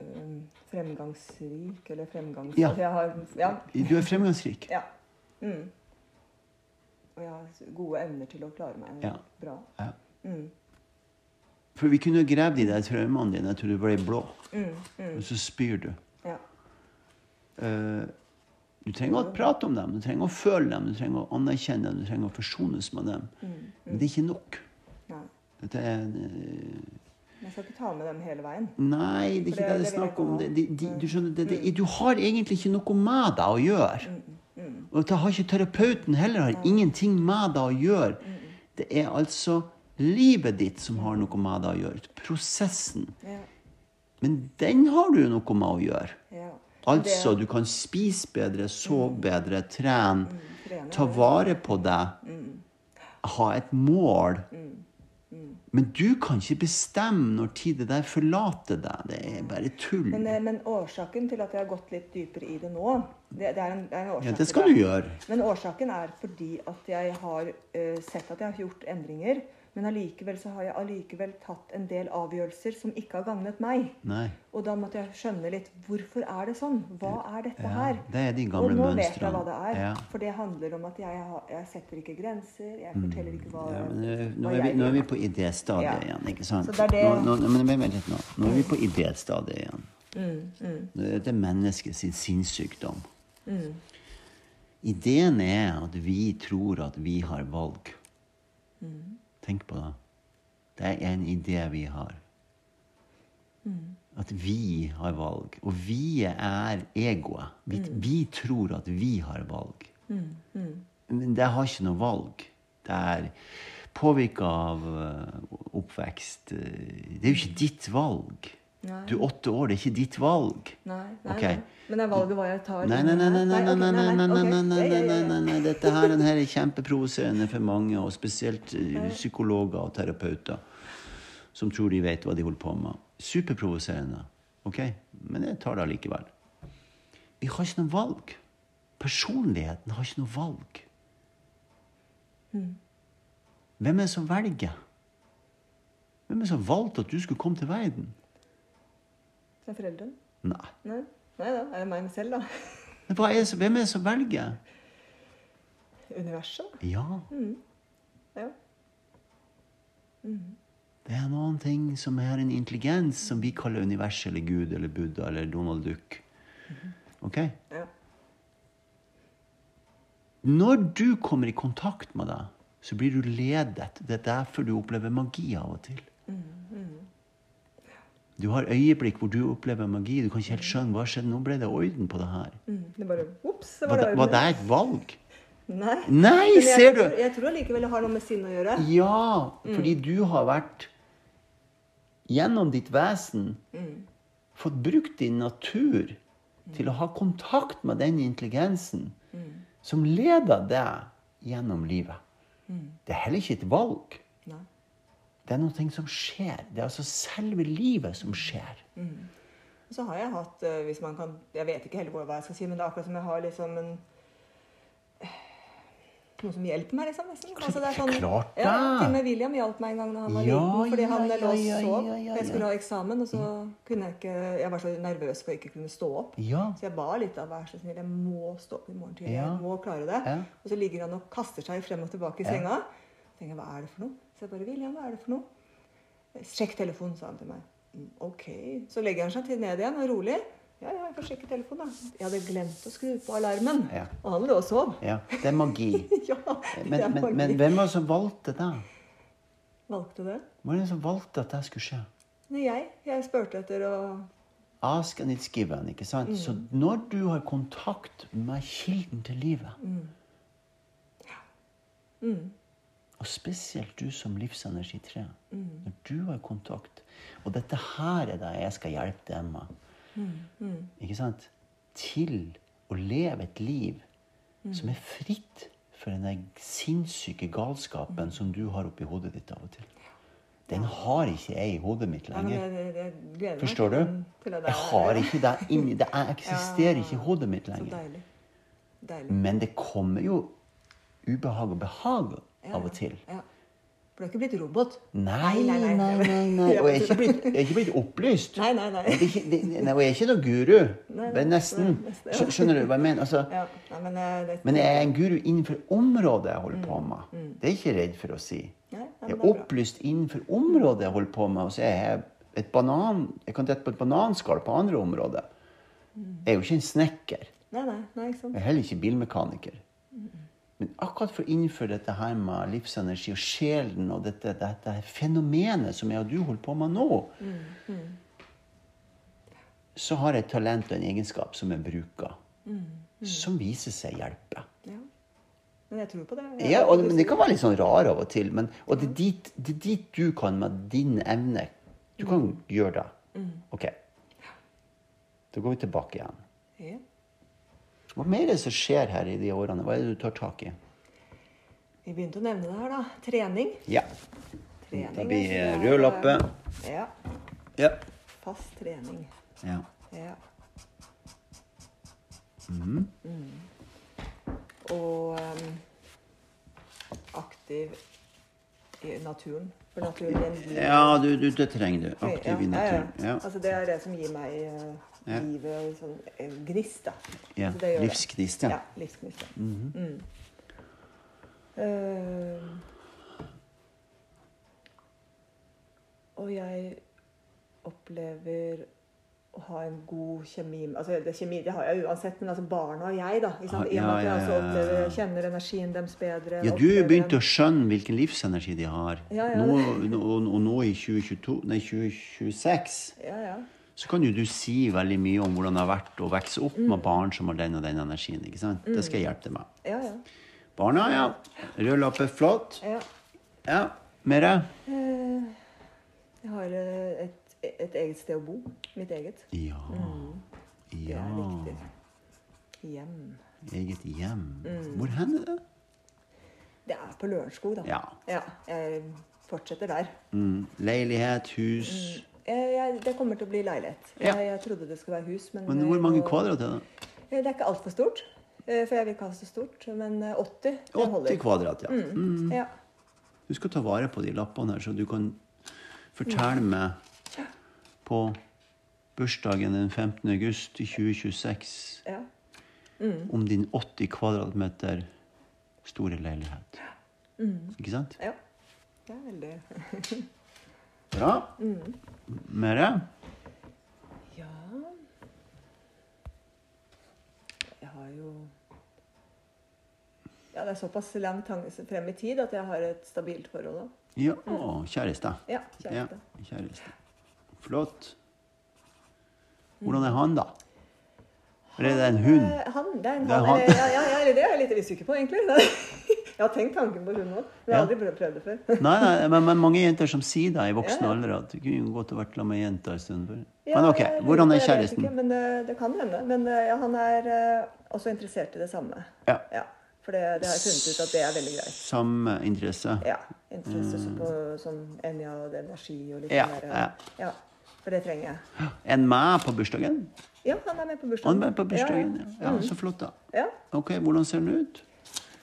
[SPEAKER 2] øhm, fremgangsrik, eller fremgangs...
[SPEAKER 1] Ja.
[SPEAKER 2] Har, ja.
[SPEAKER 1] Du er fremgangsrik.
[SPEAKER 2] ja. Mm. Og jeg har gode evner til å klare meg
[SPEAKER 1] Ja.
[SPEAKER 2] bra.
[SPEAKER 1] Ja.
[SPEAKER 2] Mm.
[SPEAKER 1] For vi kunne gravd i deg traumene dine til du ble blå,
[SPEAKER 2] Mm. Mm.
[SPEAKER 1] og så spyr du.
[SPEAKER 2] Ja.
[SPEAKER 1] Uh, du trenger å prate om dem, du trenger å føle dem, du trenger å anerkjenne dem, du trenger å forsones med dem.
[SPEAKER 2] Mm.
[SPEAKER 1] Men det er ikke nok. Dette er
[SPEAKER 2] man jeg skal ikke ta med dem hele veien.
[SPEAKER 1] Nei, det er ikke
[SPEAKER 2] det-
[SPEAKER 1] det er snakk om. Det, de, de, du skjønner, det, det, du har egentlig ikke noe med deg å gjøre.
[SPEAKER 2] Mm.
[SPEAKER 1] Og det har ikke terapeuten heller har ingenting med deg å gjøre. Det er altså livet ditt som har noe med deg å gjøre. Prosessen.
[SPEAKER 2] Ja.
[SPEAKER 1] Men den har du jo noe med å gjøre.
[SPEAKER 2] ja.
[SPEAKER 1] Altså, du kan spise bedre, sove bedre, trene, ta vare på deg, ha et mål. Men du kan ikke bestemme når tid det der forlater deg. Det er bare tull.
[SPEAKER 2] Men, eh, men årsaken til at jeg har gått litt dypere i det nå, det, det, er, en, det er en årsak
[SPEAKER 1] Ja, det skal du gjøre.
[SPEAKER 2] Men årsaken er fordi at jeg har uh, sett at jeg har gjort endringer. Men allikevel så har jeg allikevel tatt en del avgjørelser som ikke har gagnet meg.
[SPEAKER 1] Nei.
[SPEAKER 2] Og da måtte jeg skjønne litt hvorfor er det sånn? Hva er dette
[SPEAKER 1] Ja,
[SPEAKER 2] her?
[SPEAKER 1] det er de
[SPEAKER 2] Og
[SPEAKER 1] nå
[SPEAKER 2] nå vet jeg hva det er.
[SPEAKER 1] Ja.
[SPEAKER 2] For det handler om at jeg, jeg setter ikke grenser. Jeg forteller ikke hva,
[SPEAKER 1] Mm. Ja, men eh, nå,
[SPEAKER 2] hva
[SPEAKER 1] er vi, nå er vi på idéstadiet igjen, ikke sant?
[SPEAKER 2] Så det er det-
[SPEAKER 1] Nå, nå, men vent litt nå. Nå er vi på idéstadiet igjen.
[SPEAKER 2] Mm, mm,
[SPEAKER 1] Det er mennesket sin sinnssykdom.
[SPEAKER 2] mm,
[SPEAKER 1] Ideen er at vi tror at vi har valg.
[SPEAKER 2] mm,
[SPEAKER 1] Tenk på det. Det er en idé vi har.
[SPEAKER 2] mm.
[SPEAKER 1] At vi har valg. Og vi er egoet. Vi, vi tror at vi har valg.
[SPEAKER 2] mm, mm.
[SPEAKER 1] Men det har ikke noe valg. Det er påvirka av eh, oppvekst. Det er jo ikke ditt valg.
[SPEAKER 2] Nei.
[SPEAKER 1] Du er åtte år, det er ikke ditt valg.
[SPEAKER 2] Nei, nei,
[SPEAKER 1] okay.
[SPEAKER 2] nei. Men det er valget hva jeg tar.
[SPEAKER 1] Nei, nei, nei, nei, nei, nei, nei, nei, nei, nei, nei. Dette her, den her er kjempeprovoserende for mange, og spesielt eh, psykologer og terapeuter som tror de vet hva de holder på med. Superprovoserende. Ok? Men jeg tar det allikevel. Vi har ikke noe valg. Personligheten har ikke noe valg.
[SPEAKER 2] Mm.
[SPEAKER 1] Hvem er det som velger? Hvem er det som valgte at du skulle komme til verden?
[SPEAKER 2] Er foreldrene.
[SPEAKER 1] Nei.
[SPEAKER 2] Nei. nei da, er det meg selv, da.
[SPEAKER 1] Hva er hvem er det som velger?
[SPEAKER 2] Universet, da.
[SPEAKER 1] Ja.
[SPEAKER 2] Ja.
[SPEAKER 1] Det er noen ting som er en intelligens som vi kaller universet eller Gud eller Buddha eller Donald Duck. Ok?
[SPEAKER 2] ja.
[SPEAKER 1] Når du kommer i kontakt med det, så blir du ledet. Det er derfor du opplever magi av og til. Du har øyeblikk hvor du opplever magi. Du kan ikke helt skjønne hva skjedde. Nå ble det orden på det her.
[SPEAKER 2] Mm. Det bare ups, så
[SPEAKER 1] Var
[SPEAKER 2] var
[SPEAKER 1] det,
[SPEAKER 2] det
[SPEAKER 1] var det et valg?
[SPEAKER 2] Nei.
[SPEAKER 1] Nei,
[SPEAKER 2] jeg,
[SPEAKER 1] ser du!
[SPEAKER 2] Jeg tror allikevel det har noe med sinne å gjøre.
[SPEAKER 1] Ja, fordi du har vært gjennom ditt vesen fått brukt din natur til å ha kontakt med den intelligensen som leder deg gjennom livet. Det er heller ikke et valg. Det er noe som skjer. Det er altså selve livet som skjer.
[SPEAKER 2] Så har jeg hatt, eh, hvis man kan Jeg vet ikke heller hva jeg skal si, men det er akkurat som jeg har liksom en noe som hjelper meg, liksom. nesten. Altså, det er sånn,
[SPEAKER 1] Klart det!
[SPEAKER 2] ja, Til og med William hjalp meg en gang da han var
[SPEAKER 1] Ja,
[SPEAKER 2] liten. Fordi han
[SPEAKER 1] ja,
[SPEAKER 2] lå og sov. Jeg skulle ha eksamen, og så kunne jeg ikke Jeg var så nervøs for å ikke kunne stå opp.
[SPEAKER 1] Ja.
[SPEAKER 2] Så jeg ba litt av vær så snill, jeg må stå opp i morgen tidlig. Jeg må klare det. Og så ligger han og kaster seg frem og tilbake i senga. Jeg tenker hva er det for noe? Så jeg bare, William, hva er det for noe? Sjekk telefonen, sa han til meg. Ok. Så legger han seg til ned igjen og rolig. Ja, ja, jeg får sjekke telefonen, da. Jeg hadde glemt å skru på alarmen.
[SPEAKER 1] Ja.
[SPEAKER 2] Og han lå og sov.
[SPEAKER 1] Ja, det er magi.
[SPEAKER 2] ja, det
[SPEAKER 1] Men,
[SPEAKER 2] er
[SPEAKER 1] men,
[SPEAKER 2] magi.
[SPEAKER 1] men hvem var det som valgte det?
[SPEAKER 2] Valgte det?
[SPEAKER 1] Hvem Var det som valgte at det skulle skje?
[SPEAKER 2] Nei, jeg. Jeg spurte etter å
[SPEAKER 1] Ask and it's given. ikke sant? Så når du har kontakt med kilden til livet, og spesielt du som livsenergi 3, når du har kontakt Og dette her er det jeg skal hjelpe deg med. Ikke sant? Til å leve et liv som er fritt for den sinnssyke galskapen som du har oppi hodet ditt av og til. Den har ikke jeg i hodet mitt
[SPEAKER 2] Ja,
[SPEAKER 1] lenger.
[SPEAKER 2] jeg, jeg, jeg gleder
[SPEAKER 1] Forstår du? Jeg har ikke det inni Det eksisterer ikke i hodet mitt lenger.
[SPEAKER 2] deilig. Deilig.
[SPEAKER 1] Men det kommer jo ubehag og behag
[SPEAKER 2] Ja,
[SPEAKER 1] av og til.
[SPEAKER 2] Ja. For du har ikke blitt robot?
[SPEAKER 1] Nei, nei, nei. nei, Og jeg er ikke blitt, er ikke blitt opplyst.
[SPEAKER 2] Nei, nei, nei.
[SPEAKER 1] Nei, og jeg er ikke noen guru.
[SPEAKER 2] Nei, nei,
[SPEAKER 1] Men nesten.
[SPEAKER 2] nei,
[SPEAKER 1] Skjønner du hva jeg mener? Altså,
[SPEAKER 2] men, eh,
[SPEAKER 1] men jeg er en guru innenfor området jeg holder på med. Det er jeg ikke redd for å si.
[SPEAKER 2] Nei, nei,
[SPEAKER 1] Jeg er
[SPEAKER 2] er
[SPEAKER 1] opplyst innenfor området jeg holder på med. Og så er jeg et banan, jeg kan dette på et bananskall på andre områder. Jeg er jo ikke en snekker.
[SPEAKER 2] Nei, nei, nei, ikke sant?
[SPEAKER 1] Jeg er heller ikke bilmekaniker. Men akkurat for å innføre dette her med livsenergi og sjelen og dette, dette fenomenet som jeg og du holder på med nå, så har jeg et talent og en egenskap som jeg bruker, som viser seg hjelpe.
[SPEAKER 2] Ja. Men jeg tror på det. Jeg-
[SPEAKER 1] Ja, og, men Det kan være litt sånn rar av og til, men, og det er, dit, det er dit du kan med din evne. Du kan gjøre det. OK. Da går vi tilbake igjen. Hva mer er det som skjer her i de årene? Hva er det du tar tak i?
[SPEAKER 2] Vi begynte å nevne det her, da. Trening.
[SPEAKER 1] Ja.
[SPEAKER 2] Trening
[SPEAKER 1] Det blir
[SPEAKER 2] er-
[SPEAKER 1] rød lappe.
[SPEAKER 2] Ja.
[SPEAKER 1] Ja.
[SPEAKER 2] Fast trening.
[SPEAKER 1] ja.
[SPEAKER 2] Ja.
[SPEAKER 1] Mm.
[SPEAKER 2] Mm. Og um, aktiv i naturen. For naturen gir
[SPEAKER 1] Ja, du, du, det trenger du. Aktiv i naturen.
[SPEAKER 2] ja. Altså, det er det som gir meg eh,
[SPEAKER 1] Ja.
[SPEAKER 2] livet og sånn eh, gnist, da.
[SPEAKER 1] Ja,
[SPEAKER 2] Så
[SPEAKER 1] livsgnist, ja.
[SPEAKER 2] Ja, livsgnist. Ja. mm. Eh, og jeg opplever å ha en god kjemi Altså det, kjemi, det har jeg uansett, men altså barna og jeg, da. I og med at jeg også opplever, kjenner energien deres bedre.
[SPEAKER 1] Ja, du
[SPEAKER 2] opplever
[SPEAKER 1] jo begynt
[SPEAKER 2] den-
[SPEAKER 1] å skjønne hvilken livsenergi de har.
[SPEAKER 2] Ja, ja.
[SPEAKER 1] Nå, og, og nå i 2022, nei, 2026
[SPEAKER 2] Ja, ja.
[SPEAKER 1] Så kan jo du si veldig mye om hvordan det har vært å vokse opp
[SPEAKER 2] Mm.
[SPEAKER 1] med barn som har den og den energien. ikke sant? Det skal jeg hjelpe deg med.
[SPEAKER 2] Ja, ja.
[SPEAKER 1] Barna, ja. Rød lappe, flott.
[SPEAKER 2] ja.
[SPEAKER 1] Ja. Mere?
[SPEAKER 2] Eh, Jeg har eh, et, et eget sted å bo. Mitt eget.
[SPEAKER 1] Ja.
[SPEAKER 2] Det
[SPEAKER 1] Ja.
[SPEAKER 2] er viktig. Hjem.
[SPEAKER 1] Eget hjem.
[SPEAKER 2] Mm.
[SPEAKER 1] Hvor hen er det?
[SPEAKER 2] Det er på Lørenskog, da.
[SPEAKER 1] Ja.
[SPEAKER 2] Jeg fortsetter der.
[SPEAKER 1] Mm. Leilighet, hus.
[SPEAKER 2] Jeg, jeg, det kommer til å bli leilighet.
[SPEAKER 1] Ja.
[SPEAKER 2] Jeg, jeg trodde det skulle være hus, men
[SPEAKER 1] Men hvor mange
[SPEAKER 2] må-
[SPEAKER 1] kvadrat er det?
[SPEAKER 2] Eh, Det er ikke altfor stort. eh, For jeg vil ikke ha så stort. Men eh, 80,
[SPEAKER 1] 80
[SPEAKER 2] holder.
[SPEAKER 1] kvadrat, ja. Mm.
[SPEAKER 2] Ja.
[SPEAKER 1] Du skal ta vare på de lappene her, så du kan fortelle meg på bursdagen den 15. august 2026
[SPEAKER 2] ja.
[SPEAKER 1] om din 80 kvadratmeter store leilighet. Ikke sant?
[SPEAKER 2] ja. Det er veldig
[SPEAKER 1] Bra. Mere?
[SPEAKER 2] Ja Jeg har jo Ja, det er såpass langt frem i tid at jeg har et stabilt forhold nå.
[SPEAKER 1] Ja, kjæreste.
[SPEAKER 2] Ja,
[SPEAKER 1] Ja,
[SPEAKER 2] kjæreste.
[SPEAKER 1] Flott. Hvordan er han, da? Eller er det en hund?
[SPEAKER 2] Han, det er en
[SPEAKER 1] Det er
[SPEAKER 2] han.
[SPEAKER 1] han.
[SPEAKER 2] Ja, ja, ja, det er jeg litt usikker på, egentlig. Jeg har tenkt tanken på hund òg, men jeg har aldri prøvd, det før.
[SPEAKER 1] Nei, nei, men, men mange jenter som sier det i voksen
[SPEAKER 2] Ja,
[SPEAKER 1] alder, at du kunne godt vært sammen med ei jente en stund før. Men ok, hvordan er kjæresten?
[SPEAKER 2] Ikke, men det, det kan hende. Men eh, ja, han er eh, også interessert i det samme.
[SPEAKER 1] Ja.
[SPEAKER 2] Ja, For det, det har jeg funnet ut at det er veldig greit.
[SPEAKER 1] Samme interesse?
[SPEAKER 2] Ja, Interesse mm. på sånn Enja energi og litt
[SPEAKER 1] Mm. Ja,
[SPEAKER 2] mer. der.
[SPEAKER 1] ja.
[SPEAKER 2] ja. For det trenger jeg.
[SPEAKER 1] En meg på bursdagen?
[SPEAKER 2] Ja, han er med på
[SPEAKER 1] Han
[SPEAKER 2] bursdagen.
[SPEAKER 1] er med på bursdagen,
[SPEAKER 2] Ja,
[SPEAKER 1] ja. ja. Så flott, da.
[SPEAKER 2] ja. ja.
[SPEAKER 1] Ok, hvordan ser den ut?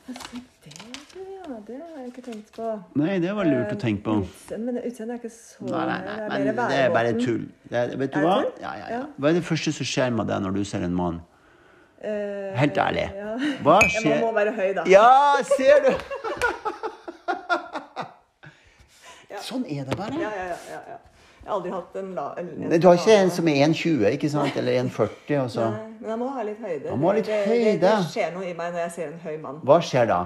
[SPEAKER 2] Det, ja, det har jeg ikke tenkt på.
[SPEAKER 1] Nei, det var lurt å tenke på.
[SPEAKER 2] Utseende, men utseendet er ikke så
[SPEAKER 1] Nei, nei, nei,
[SPEAKER 2] det er
[SPEAKER 1] men det er bare tull. Det er, vet du
[SPEAKER 2] Er
[SPEAKER 1] hva? Ja, ja, ja. Hva er det første som skjer med deg når du ser en mann?
[SPEAKER 2] Eh,
[SPEAKER 1] Helt ærlig.
[SPEAKER 2] Ja.
[SPEAKER 1] Hva
[SPEAKER 2] skjer? man må være høy, da.
[SPEAKER 1] Ja, ser du! Sånn er det bare.
[SPEAKER 2] Ja, ja, ja, ja, ja. Jeg har aldri hatt en la... En, en
[SPEAKER 1] Du har ikke en som er 1,20, ikke sant? Eller 1,40? og
[SPEAKER 2] Nei, men jeg må ha litt høyde.
[SPEAKER 1] Må ha litt
[SPEAKER 2] det, det, det skjer noe i meg når jeg ser en høy mann.
[SPEAKER 1] Hva skjer da?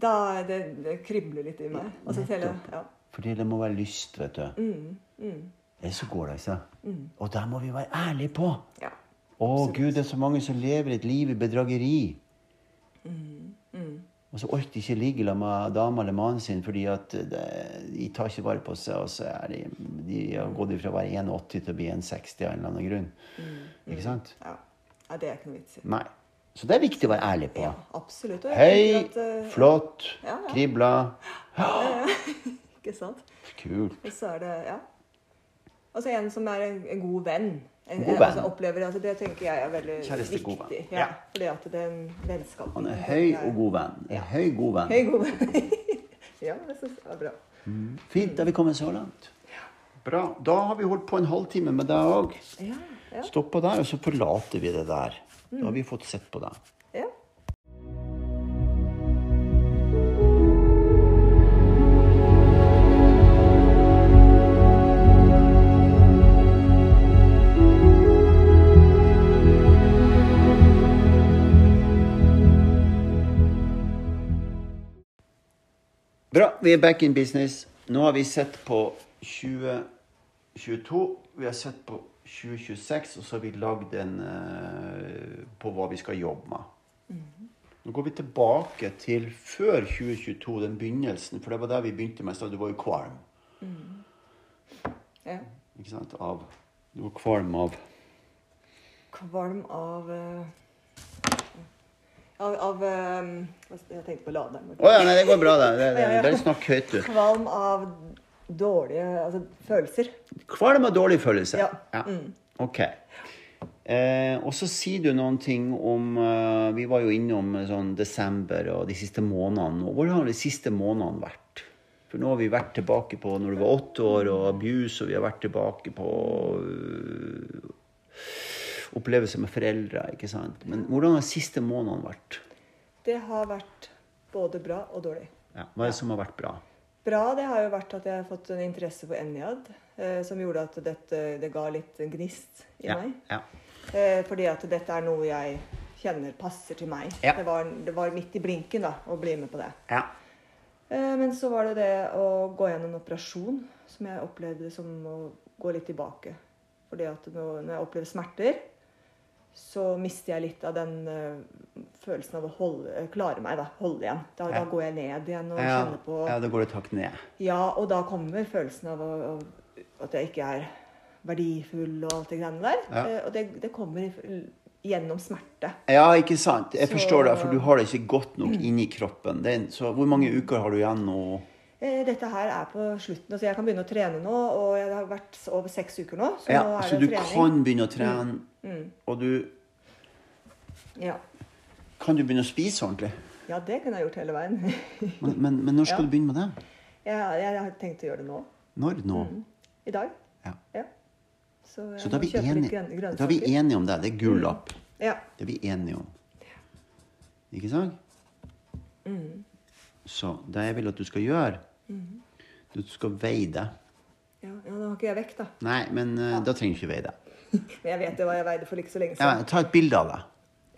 [SPEAKER 2] Da det, det kribler litt i meg. Altså, hele, ja.
[SPEAKER 1] Fordi det må være lyst, vet du.
[SPEAKER 2] Mm, mm,
[SPEAKER 1] Ellers så går det ikke. Og der må vi være ærlige på.
[SPEAKER 2] ja.
[SPEAKER 1] Å Gud, det er så mange som lever et liv i bedrageri.
[SPEAKER 2] Mm,
[SPEAKER 1] Og så orker de ikke ligge sammen med dama eller mannen sin fordi at de tar ikke vare på seg. Og så er de, de har gått fra å være 1,80 til å bli 1,60 av en eller annen grunn. Ikke sant?
[SPEAKER 2] ja. ja. det er ikke noe vits i.
[SPEAKER 1] Nei. Så det er viktig å være ærlig på.
[SPEAKER 2] Ja, absolutt.
[SPEAKER 1] Høy,
[SPEAKER 2] at, uh,
[SPEAKER 1] flott,
[SPEAKER 2] Ja, ja.
[SPEAKER 1] kribla.
[SPEAKER 2] Ikke sant?
[SPEAKER 1] Kult.
[SPEAKER 2] Og så er det Ja. Altså en som er en, en god venn. En,
[SPEAKER 1] God venn.
[SPEAKER 2] Altså opplever, altså det tenker jeg er veldig
[SPEAKER 1] Kjæreste,
[SPEAKER 2] viktig.
[SPEAKER 1] god venn.
[SPEAKER 2] Ja,
[SPEAKER 1] Ja.
[SPEAKER 2] Fordi at det er en vennskap.
[SPEAKER 1] Han er høy og god venn. En høy, god venn.
[SPEAKER 2] Høy, god venn. ja, det syns det er bra.
[SPEAKER 1] Fint, da er vi kommet så langt. Bra. Da har vi holdt på en halvtime med deg òg.
[SPEAKER 2] Ja, ja,
[SPEAKER 1] Stoppa der, og så forlater vi det der. Da har vi fått sett på deg. Vi er back in business. Nå har vi sett på 2022, vi har sett på 2026, og så har vi lagd en uh, på hva vi skal jobbe med. Nå går vi tilbake til før 2022, den begynnelsen, for det var der vi begynte med. Du var jo kvalm.
[SPEAKER 2] ja.
[SPEAKER 1] Ikke sant? Av, du var kvalm av
[SPEAKER 2] Kvalm av eh, Av, av um, Jeg tenkte på laderen.
[SPEAKER 1] Å ja, nei, det går bra, det. det, det
[SPEAKER 2] Ja, ja.
[SPEAKER 1] bare snakk høyt, du.
[SPEAKER 2] Kvalm av dårlige altså, følelser.
[SPEAKER 1] Kvalm av dårlige følelser.
[SPEAKER 2] Ja. Mm.
[SPEAKER 1] Ok. Eh, og så sier du noen ting om eh, Vi var jo innom eh, sånn desember og de siste månedene. Og Hvordan har de siste månedene vært? For nå har vi vært tilbake på når du var åtte år, og abuse, og vi har vært tilbake på øh, opplevelser med foreldre. ikke sant? Men hvordan har de siste månedene vært?
[SPEAKER 2] Det har vært både bra og dårlig.
[SPEAKER 1] Ja, hva er det som har vært bra?
[SPEAKER 2] Bra det har jo vært at jeg har fått en interesse for Enjad, eh, som gjorde at dette, det ga litt gnist i
[SPEAKER 1] Ja,
[SPEAKER 2] meg.
[SPEAKER 1] ja.
[SPEAKER 2] Eh, fordi at dette er noe jeg kjenner passer til meg.
[SPEAKER 1] Ja.
[SPEAKER 2] Det, var, det var midt i blinken da, å bli med på det.
[SPEAKER 1] ja.
[SPEAKER 2] Eh, men så var det det å gå gjennom en operasjon som jeg opplevde som å gå litt tilbake. Fordi at når jeg opplever smerter, så mister jeg litt av den uh, følelsen av å holde, eh, klare meg, da. Holde igjen. Da,
[SPEAKER 1] Ja.
[SPEAKER 2] da går jeg ned igjen og
[SPEAKER 1] Ja,
[SPEAKER 2] kjenner på
[SPEAKER 1] ja, da går det takt ned.
[SPEAKER 2] Ja, og da kommer følelsen av å, å, at jeg ikke er verdifull og alt det greiene der.
[SPEAKER 1] Ja.
[SPEAKER 2] Uh, og det, det kommer gjennom smerte.
[SPEAKER 1] Ja, ikke sant. Jeg
[SPEAKER 2] Så-
[SPEAKER 1] forstår det, for du har det ikke godt nok inni kroppen. Det er, så hvor mange uker har du igjen nå?
[SPEAKER 2] Dette her er på slutten, altså jeg kan begynne å trene nå. Og jeg har vært over seks uker nå, så
[SPEAKER 1] Ja,
[SPEAKER 2] nå er
[SPEAKER 1] så
[SPEAKER 2] det
[SPEAKER 1] du
[SPEAKER 2] trening.
[SPEAKER 1] kan begynne å trene,
[SPEAKER 2] Mm,
[SPEAKER 1] og du
[SPEAKER 2] ja.
[SPEAKER 1] kan du begynne å spise ordentlig.
[SPEAKER 2] ja, det kunne jeg gjort hele veien.
[SPEAKER 1] Men, men, men når skal
[SPEAKER 2] Ja.
[SPEAKER 1] du begynne med det?
[SPEAKER 2] jeg, jeg har tenkt å gjøre det nå.
[SPEAKER 1] Når nå?
[SPEAKER 2] Mm. I dag.
[SPEAKER 1] Ja.
[SPEAKER 2] Ja. Så
[SPEAKER 1] Så da er, vi enige, da er vi enige om det. Det er gull opp.
[SPEAKER 2] Ja.
[SPEAKER 1] Det er vi enige om. Ikke sant?
[SPEAKER 2] Mm.
[SPEAKER 1] Så det jeg vil at du skal gjøre, du skal veie det.
[SPEAKER 2] Ja, ja, nå har ikke jeg vekt, da.
[SPEAKER 1] Nei, men eh, da trenger du ikke veie det.
[SPEAKER 2] Men jeg vet jo hva jeg veide for ikke så lenge
[SPEAKER 1] Ja, ta et bilde av det.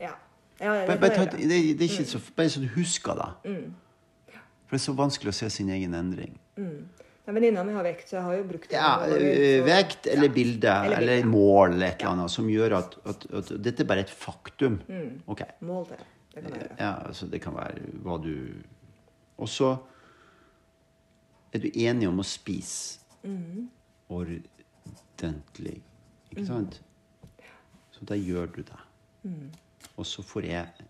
[SPEAKER 2] Ja. ja, det
[SPEAKER 1] Bare, ta, et- det, det er ikke så, bare så du husker det.
[SPEAKER 2] Mm.
[SPEAKER 1] For det er så vanskelig å se sin egen endring.
[SPEAKER 2] Ja, Venninna mi har vekt, så jeg har jo brukt det.
[SPEAKER 1] Ja,
[SPEAKER 2] så-
[SPEAKER 1] vekt eller
[SPEAKER 2] Ja.
[SPEAKER 1] bilde
[SPEAKER 2] Eller
[SPEAKER 1] eller, mål eller et eller annet som gjør at, at, at dette er bare et faktum.
[SPEAKER 2] Mm.
[SPEAKER 1] Ok.
[SPEAKER 2] Mål til. Det kan være.
[SPEAKER 1] Ja, altså det kan være hva du Og så er du enig om å spise
[SPEAKER 2] Mm.
[SPEAKER 1] ordentlig. Ikke sant? Så da gjør du det.
[SPEAKER 2] Mm.
[SPEAKER 1] Og så får jeg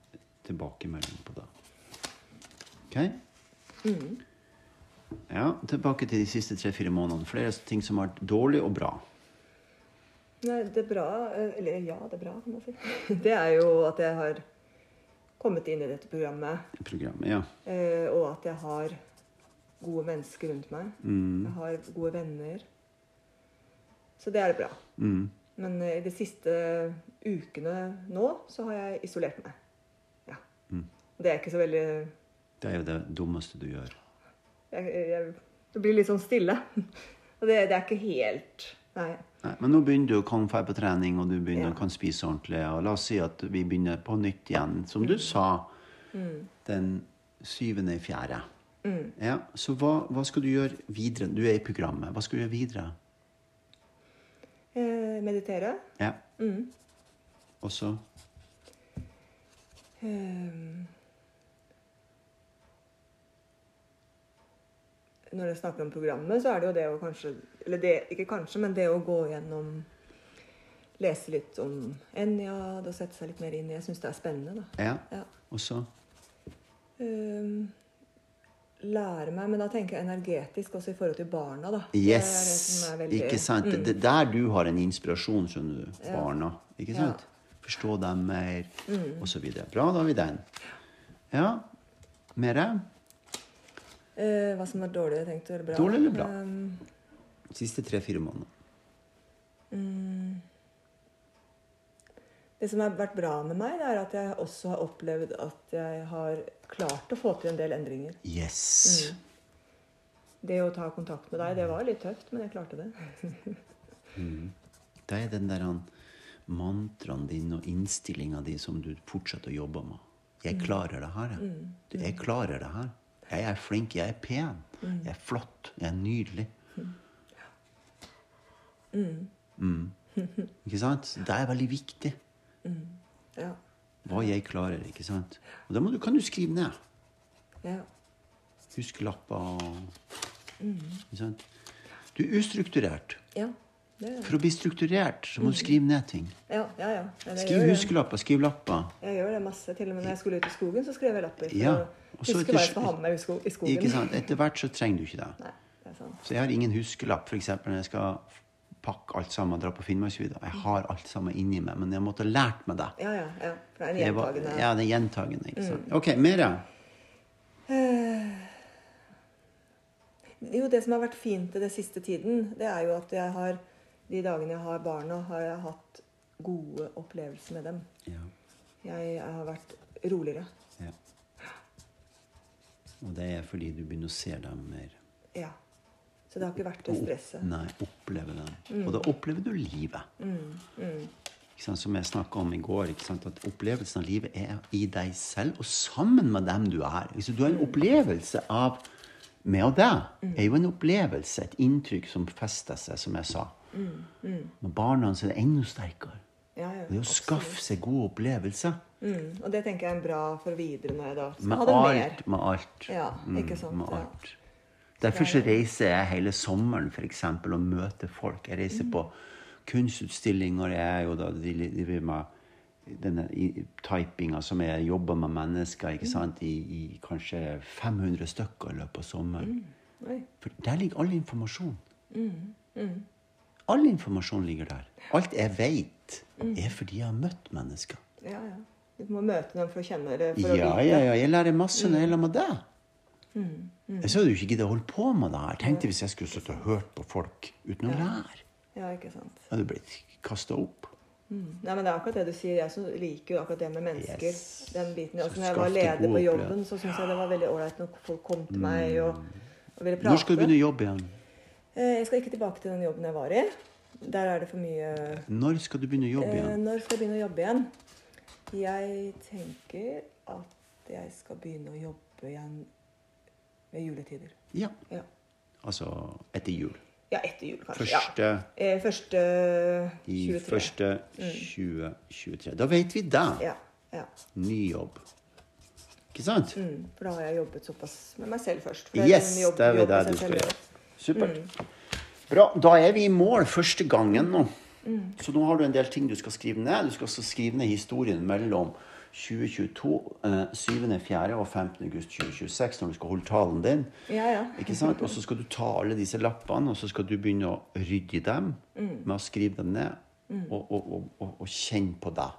[SPEAKER 1] tilbakemelding på det. OK?
[SPEAKER 2] Mm.
[SPEAKER 1] Ja, tilbake til de siste tre-fire månedene. Flere ting som har vært dårlig og bra.
[SPEAKER 2] Nei, det er bra eh, Eller ja, det er bra, kan man si. Det er jo at jeg har kommet inn i dette programmet,
[SPEAKER 1] Programmet, ja.
[SPEAKER 2] eh, og at jeg har gode mennesker rundt meg.
[SPEAKER 1] Mm.
[SPEAKER 2] Jeg har gode venner. Så det er bra.
[SPEAKER 1] Mm.
[SPEAKER 2] Men eh, i de siste ukene nå så har jeg isolert meg. Ja.
[SPEAKER 1] Mm.
[SPEAKER 2] Det er ikke så veldig
[SPEAKER 1] Det er jo det dummeste du gjør.
[SPEAKER 2] jeg, jeg, Det blir litt sånn stille. Og det, det er ikke helt Nei.
[SPEAKER 1] Nei, men nå begynner du å kan dra på trening, og du begynner
[SPEAKER 2] Ja.
[SPEAKER 1] å kan spise ordentlig. Og la oss si at vi begynner på nytt igjen, som du sa, den syvende i fjerde. Ja, så hva, hva skal du gjøre videre? Du er i programmet. Hva skal du gjøre videre?
[SPEAKER 2] Eh, meditere.
[SPEAKER 1] Ja. Og så
[SPEAKER 2] Eh, Når jeg snakker om programmet, så er det jo det å kanskje Eller det, ikke kanskje, men det å gå gjennom Lese litt om Enjad og sette seg litt mer inn i Jeg syns det er spennende, da.
[SPEAKER 1] Ja.
[SPEAKER 2] Ja.
[SPEAKER 1] Og så
[SPEAKER 2] Eh, lære meg, men da tenker jeg energetisk også i forhold til barna, da.
[SPEAKER 1] Yes!
[SPEAKER 2] Det veldig-
[SPEAKER 1] Ikke sant? Det er der du har en inspirasjon, skjønner du. Barna. Ikke
[SPEAKER 2] Ja.
[SPEAKER 1] sant? Forstå dem mer, og så videre. Bra, da har vi den. Ja. Mere?
[SPEAKER 2] Eh, hva som var dårlig tenkt eller bra?
[SPEAKER 1] Dårlig eller bra?
[SPEAKER 2] Um,
[SPEAKER 1] Siste tre-fire måneder.
[SPEAKER 2] Det som har vært bra med meg, det er at jeg også har opplevd at jeg har klart å få til en del endringer.
[SPEAKER 1] Yes.
[SPEAKER 2] Det å ta kontakt med deg, det var litt tøft, men jeg klarte det.
[SPEAKER 1] Det er den der mantraen din og innstillinga di som du fortsetter å jobbe med. Jeg klarer det her. jeg. Du, Jeg klarer det her. Jeg er flink, jeg er pen. Jeg er flott, jeg er nydelig. Mm. Ikke sant? Det er veldig viktig
[SPEAKER 2] Ja.
[SPEAKER 1] hva jeg klarer. ikke sant? Og da du, kan du skrive ned.
[SPEAKER 2] Ja.
[SPEAKER 1] Huskelapper. Ikke sant? Du er ustrukturert.
[SPEAKER 2] Ja. Det,
[SPEAKER 1] For å bli strukturert så må du skrive ned ting.
[SPEAKER 2] ja, ja. ja. ja
[SPEAKER 1] Skriv huskelapper, skriv lapper.
[SPEAKER 2] Jeg gjør det masse. Til og med når jeg skulle ut i skogen, så skrev jeg lapper. For
[SPEAKER 1] Ja,
[SPEAKER 2] å huske
[SPEAKER 1] etter-
[SPEAKER 2] hva jeg skal ha med meg i i skogen.
[SPEAKER 1] Ikke sant? Etter hvert så trenger du ikke det.
[SPEAKER 2] Nei, det er sant.
[SPEAKER 1] Så jeg har ingen huskelapp f.eks. når jeg skal pakke alt sammen og dra på Finnmarksvidda. Jeg har alt sammen inni meg, men jeg måtte ha lært meg det.
[SPEAKER 2] Ja, ja. ja. For det er en gjentagende
[SPEAKER 1] Ja, det er gjentagende. ikke sant? OK, mer?
[SPEAKER 2] Jo, det som har vært fint i det siste tiden, det er jo at jeg har De dagene jeg har barna, har jeg hatt gode opplevelser med dem.
[SPEAKER 1] Ja.
[SPEAKER 2] Jeg har vært roligere.
[SPEAKER 1] ja. Og det er fordi du begynner å se dem mer.
[SPEAKER 2] Ja. Så det har ikke vært det stresset.
[SPEAKER 1] Nei, oppleve dem. Og da opplever du livet. Ikke sant? Som jeg snakka om i går, sant? at opplevelsen av livet er i deg selv og sammen med dem du er. Så du har en opplevelse av meg og deg, er jo en opplevelse, et inntrykk som fester seg, som jeg sa. Med barna så er det enda sterkere.
[SPEAKER 2] Ja, ja,
[SPEAKER 1] Det er å skaffe seg gode opplevelser.
[SPEAKER 2] Mm. Og det tenker jeg er bra for videre når jeg da skal
[SPEAKER 1] Med
[SPEAKER 2] ha det mer.
[SPEAKER 1] alt. Med alt.
[SPEAKER 2] Ja, ikke sant,
[SPEAKER 1] Med alt. Derfor så reiser jeg hele sommeren for eksempel, og møter folk. Jeg reiser på kunstutstillinger. Jeg jo da driver med denne typinga som jeg jobber med mennesker ikke sant? I, i kanskje 500 stykker i løpet av sommeren.
[SPEAKER 2] Oi.
[SPEAKER 1] For der ligger all informasjon. All informasjon ligger der. Alt jeg vet, er fordi jeg har møtt mennesker.
[SPEAKER 2] Ja, ja. Du må møte dem for å kjenne det. For
[SPEAKER 1] Ja,
[SPEAKER 2] å vite.
[SPEAKER 1] ja, ja. Jeg lærer masse når jeg er med deg. Jeg så hadde du ikke giddet å holde på med det her. Tenkte hvis jeg skulle sittet og hørt på folk uten å lære.
[SPEAKER 2] Ja, ikke sant.
[SPEAKER 1] Jeg hadde blitt kasta opp.
[SPEAKER 2] Nei, men Det er akkurat det du sier. Jeg liker jo akkurat det med mennesker.
[SPEAKER 1] Yes.
[SPEAKER 2] Den biten.
[SPEAKER 1] Så
[SPEAKER 2] Altså, når jeg var leder på jobben, så syns jeg det var veldig ålreit når folk kom til meg og, og ville prate.
[SPEAKER 1] Når skal du begynne å jobbe igjen?
[SPEAKER 2] Eh, Jeg skal ikke tilbake til den jobben jeg var i. Der er det for mye
[SPEAKER 1] Når skal du begynne å jobbe
[SPEAKER 2] Eh,
[SPEAKER 1] igjen?
[SPEAKER 2] Når skal jeg begynne å jobbe igjen? Jeg tenker at jeg skal begynne å jobbe igjen ved juletider.
[SPEAKER 1] Ja,
[SPEAKER 2] Ja,
[SPEAKER 1] altså etter jul.
[SPEAKER 2] ja etter jul, kanskje. Ja.
[SPEAKER 1] Første
[SPEAKER 2] Eh, Første
[SPEAKER 1] i første 2023. Da vet vi det.
[SPEAKER 2] Ja. ja.
[SPEAKER 1] Ny jobb. Ikke sant?
[SPEAKER 2] Mm, for da har jeg jobbet såpass med meg selv først.
[SPEAKER 1] Yes,
[SPEAKER 2] jobb-
[SPEAKER 1] det er det du skal gjøre. Supert. Bra. Da er vi i mål første gangen nå. Så nå har du en del ting du skal skrive ned. Du skal også skrive ned historien mellom 2022, eh, 7.4. og 15. august 2026 når du skal holde talen din.
[SPEAKER 2] Ja, ja.
[SPEAKER 1] Ikke sant? Og så skal du ta alle disse lappene, og så skal du begynne å rydde i dem med å skrive dem ned, og, og, og, og, og kjenne på deg.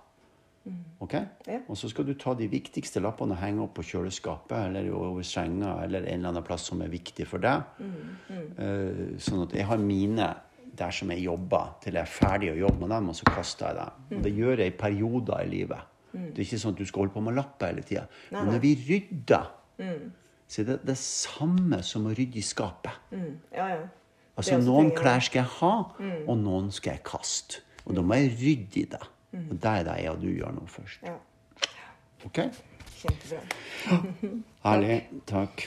[SPEAKER 1] Ok?
[SPEAKER 2] Ja.
[SPEAKER 1] Og så skal du ta de viktigste lappene og henge opp på kjøleskapet eller over senga eller en eller annen plass som er viktig for deg. Eh, sånn at jeg har mine der som jeg jobber, til jeg er ferdig å jobbe med dem, og så kaster jeg dem. Og det gjør jeg i perioder i livet. Det er ikke sånn at du skal holde på med lapper hele tida. Men når vi rydder, så er det det samme som å rydde i skapet.
[SPEAKER 2] Mm, ja, ja.
[SPEAKER 1] Altså, noen klær skal jeg ha, og noen skal jeg kaste. Og da må jeg rydde i det. Og det er det jeg og du gjør nå først.
[SPEAKER 2] Ja.
[SPEAKER 1] Ok?
[SPEAKER 2] Kjempebra.
[SPEAKER 1] Herlig. Takk.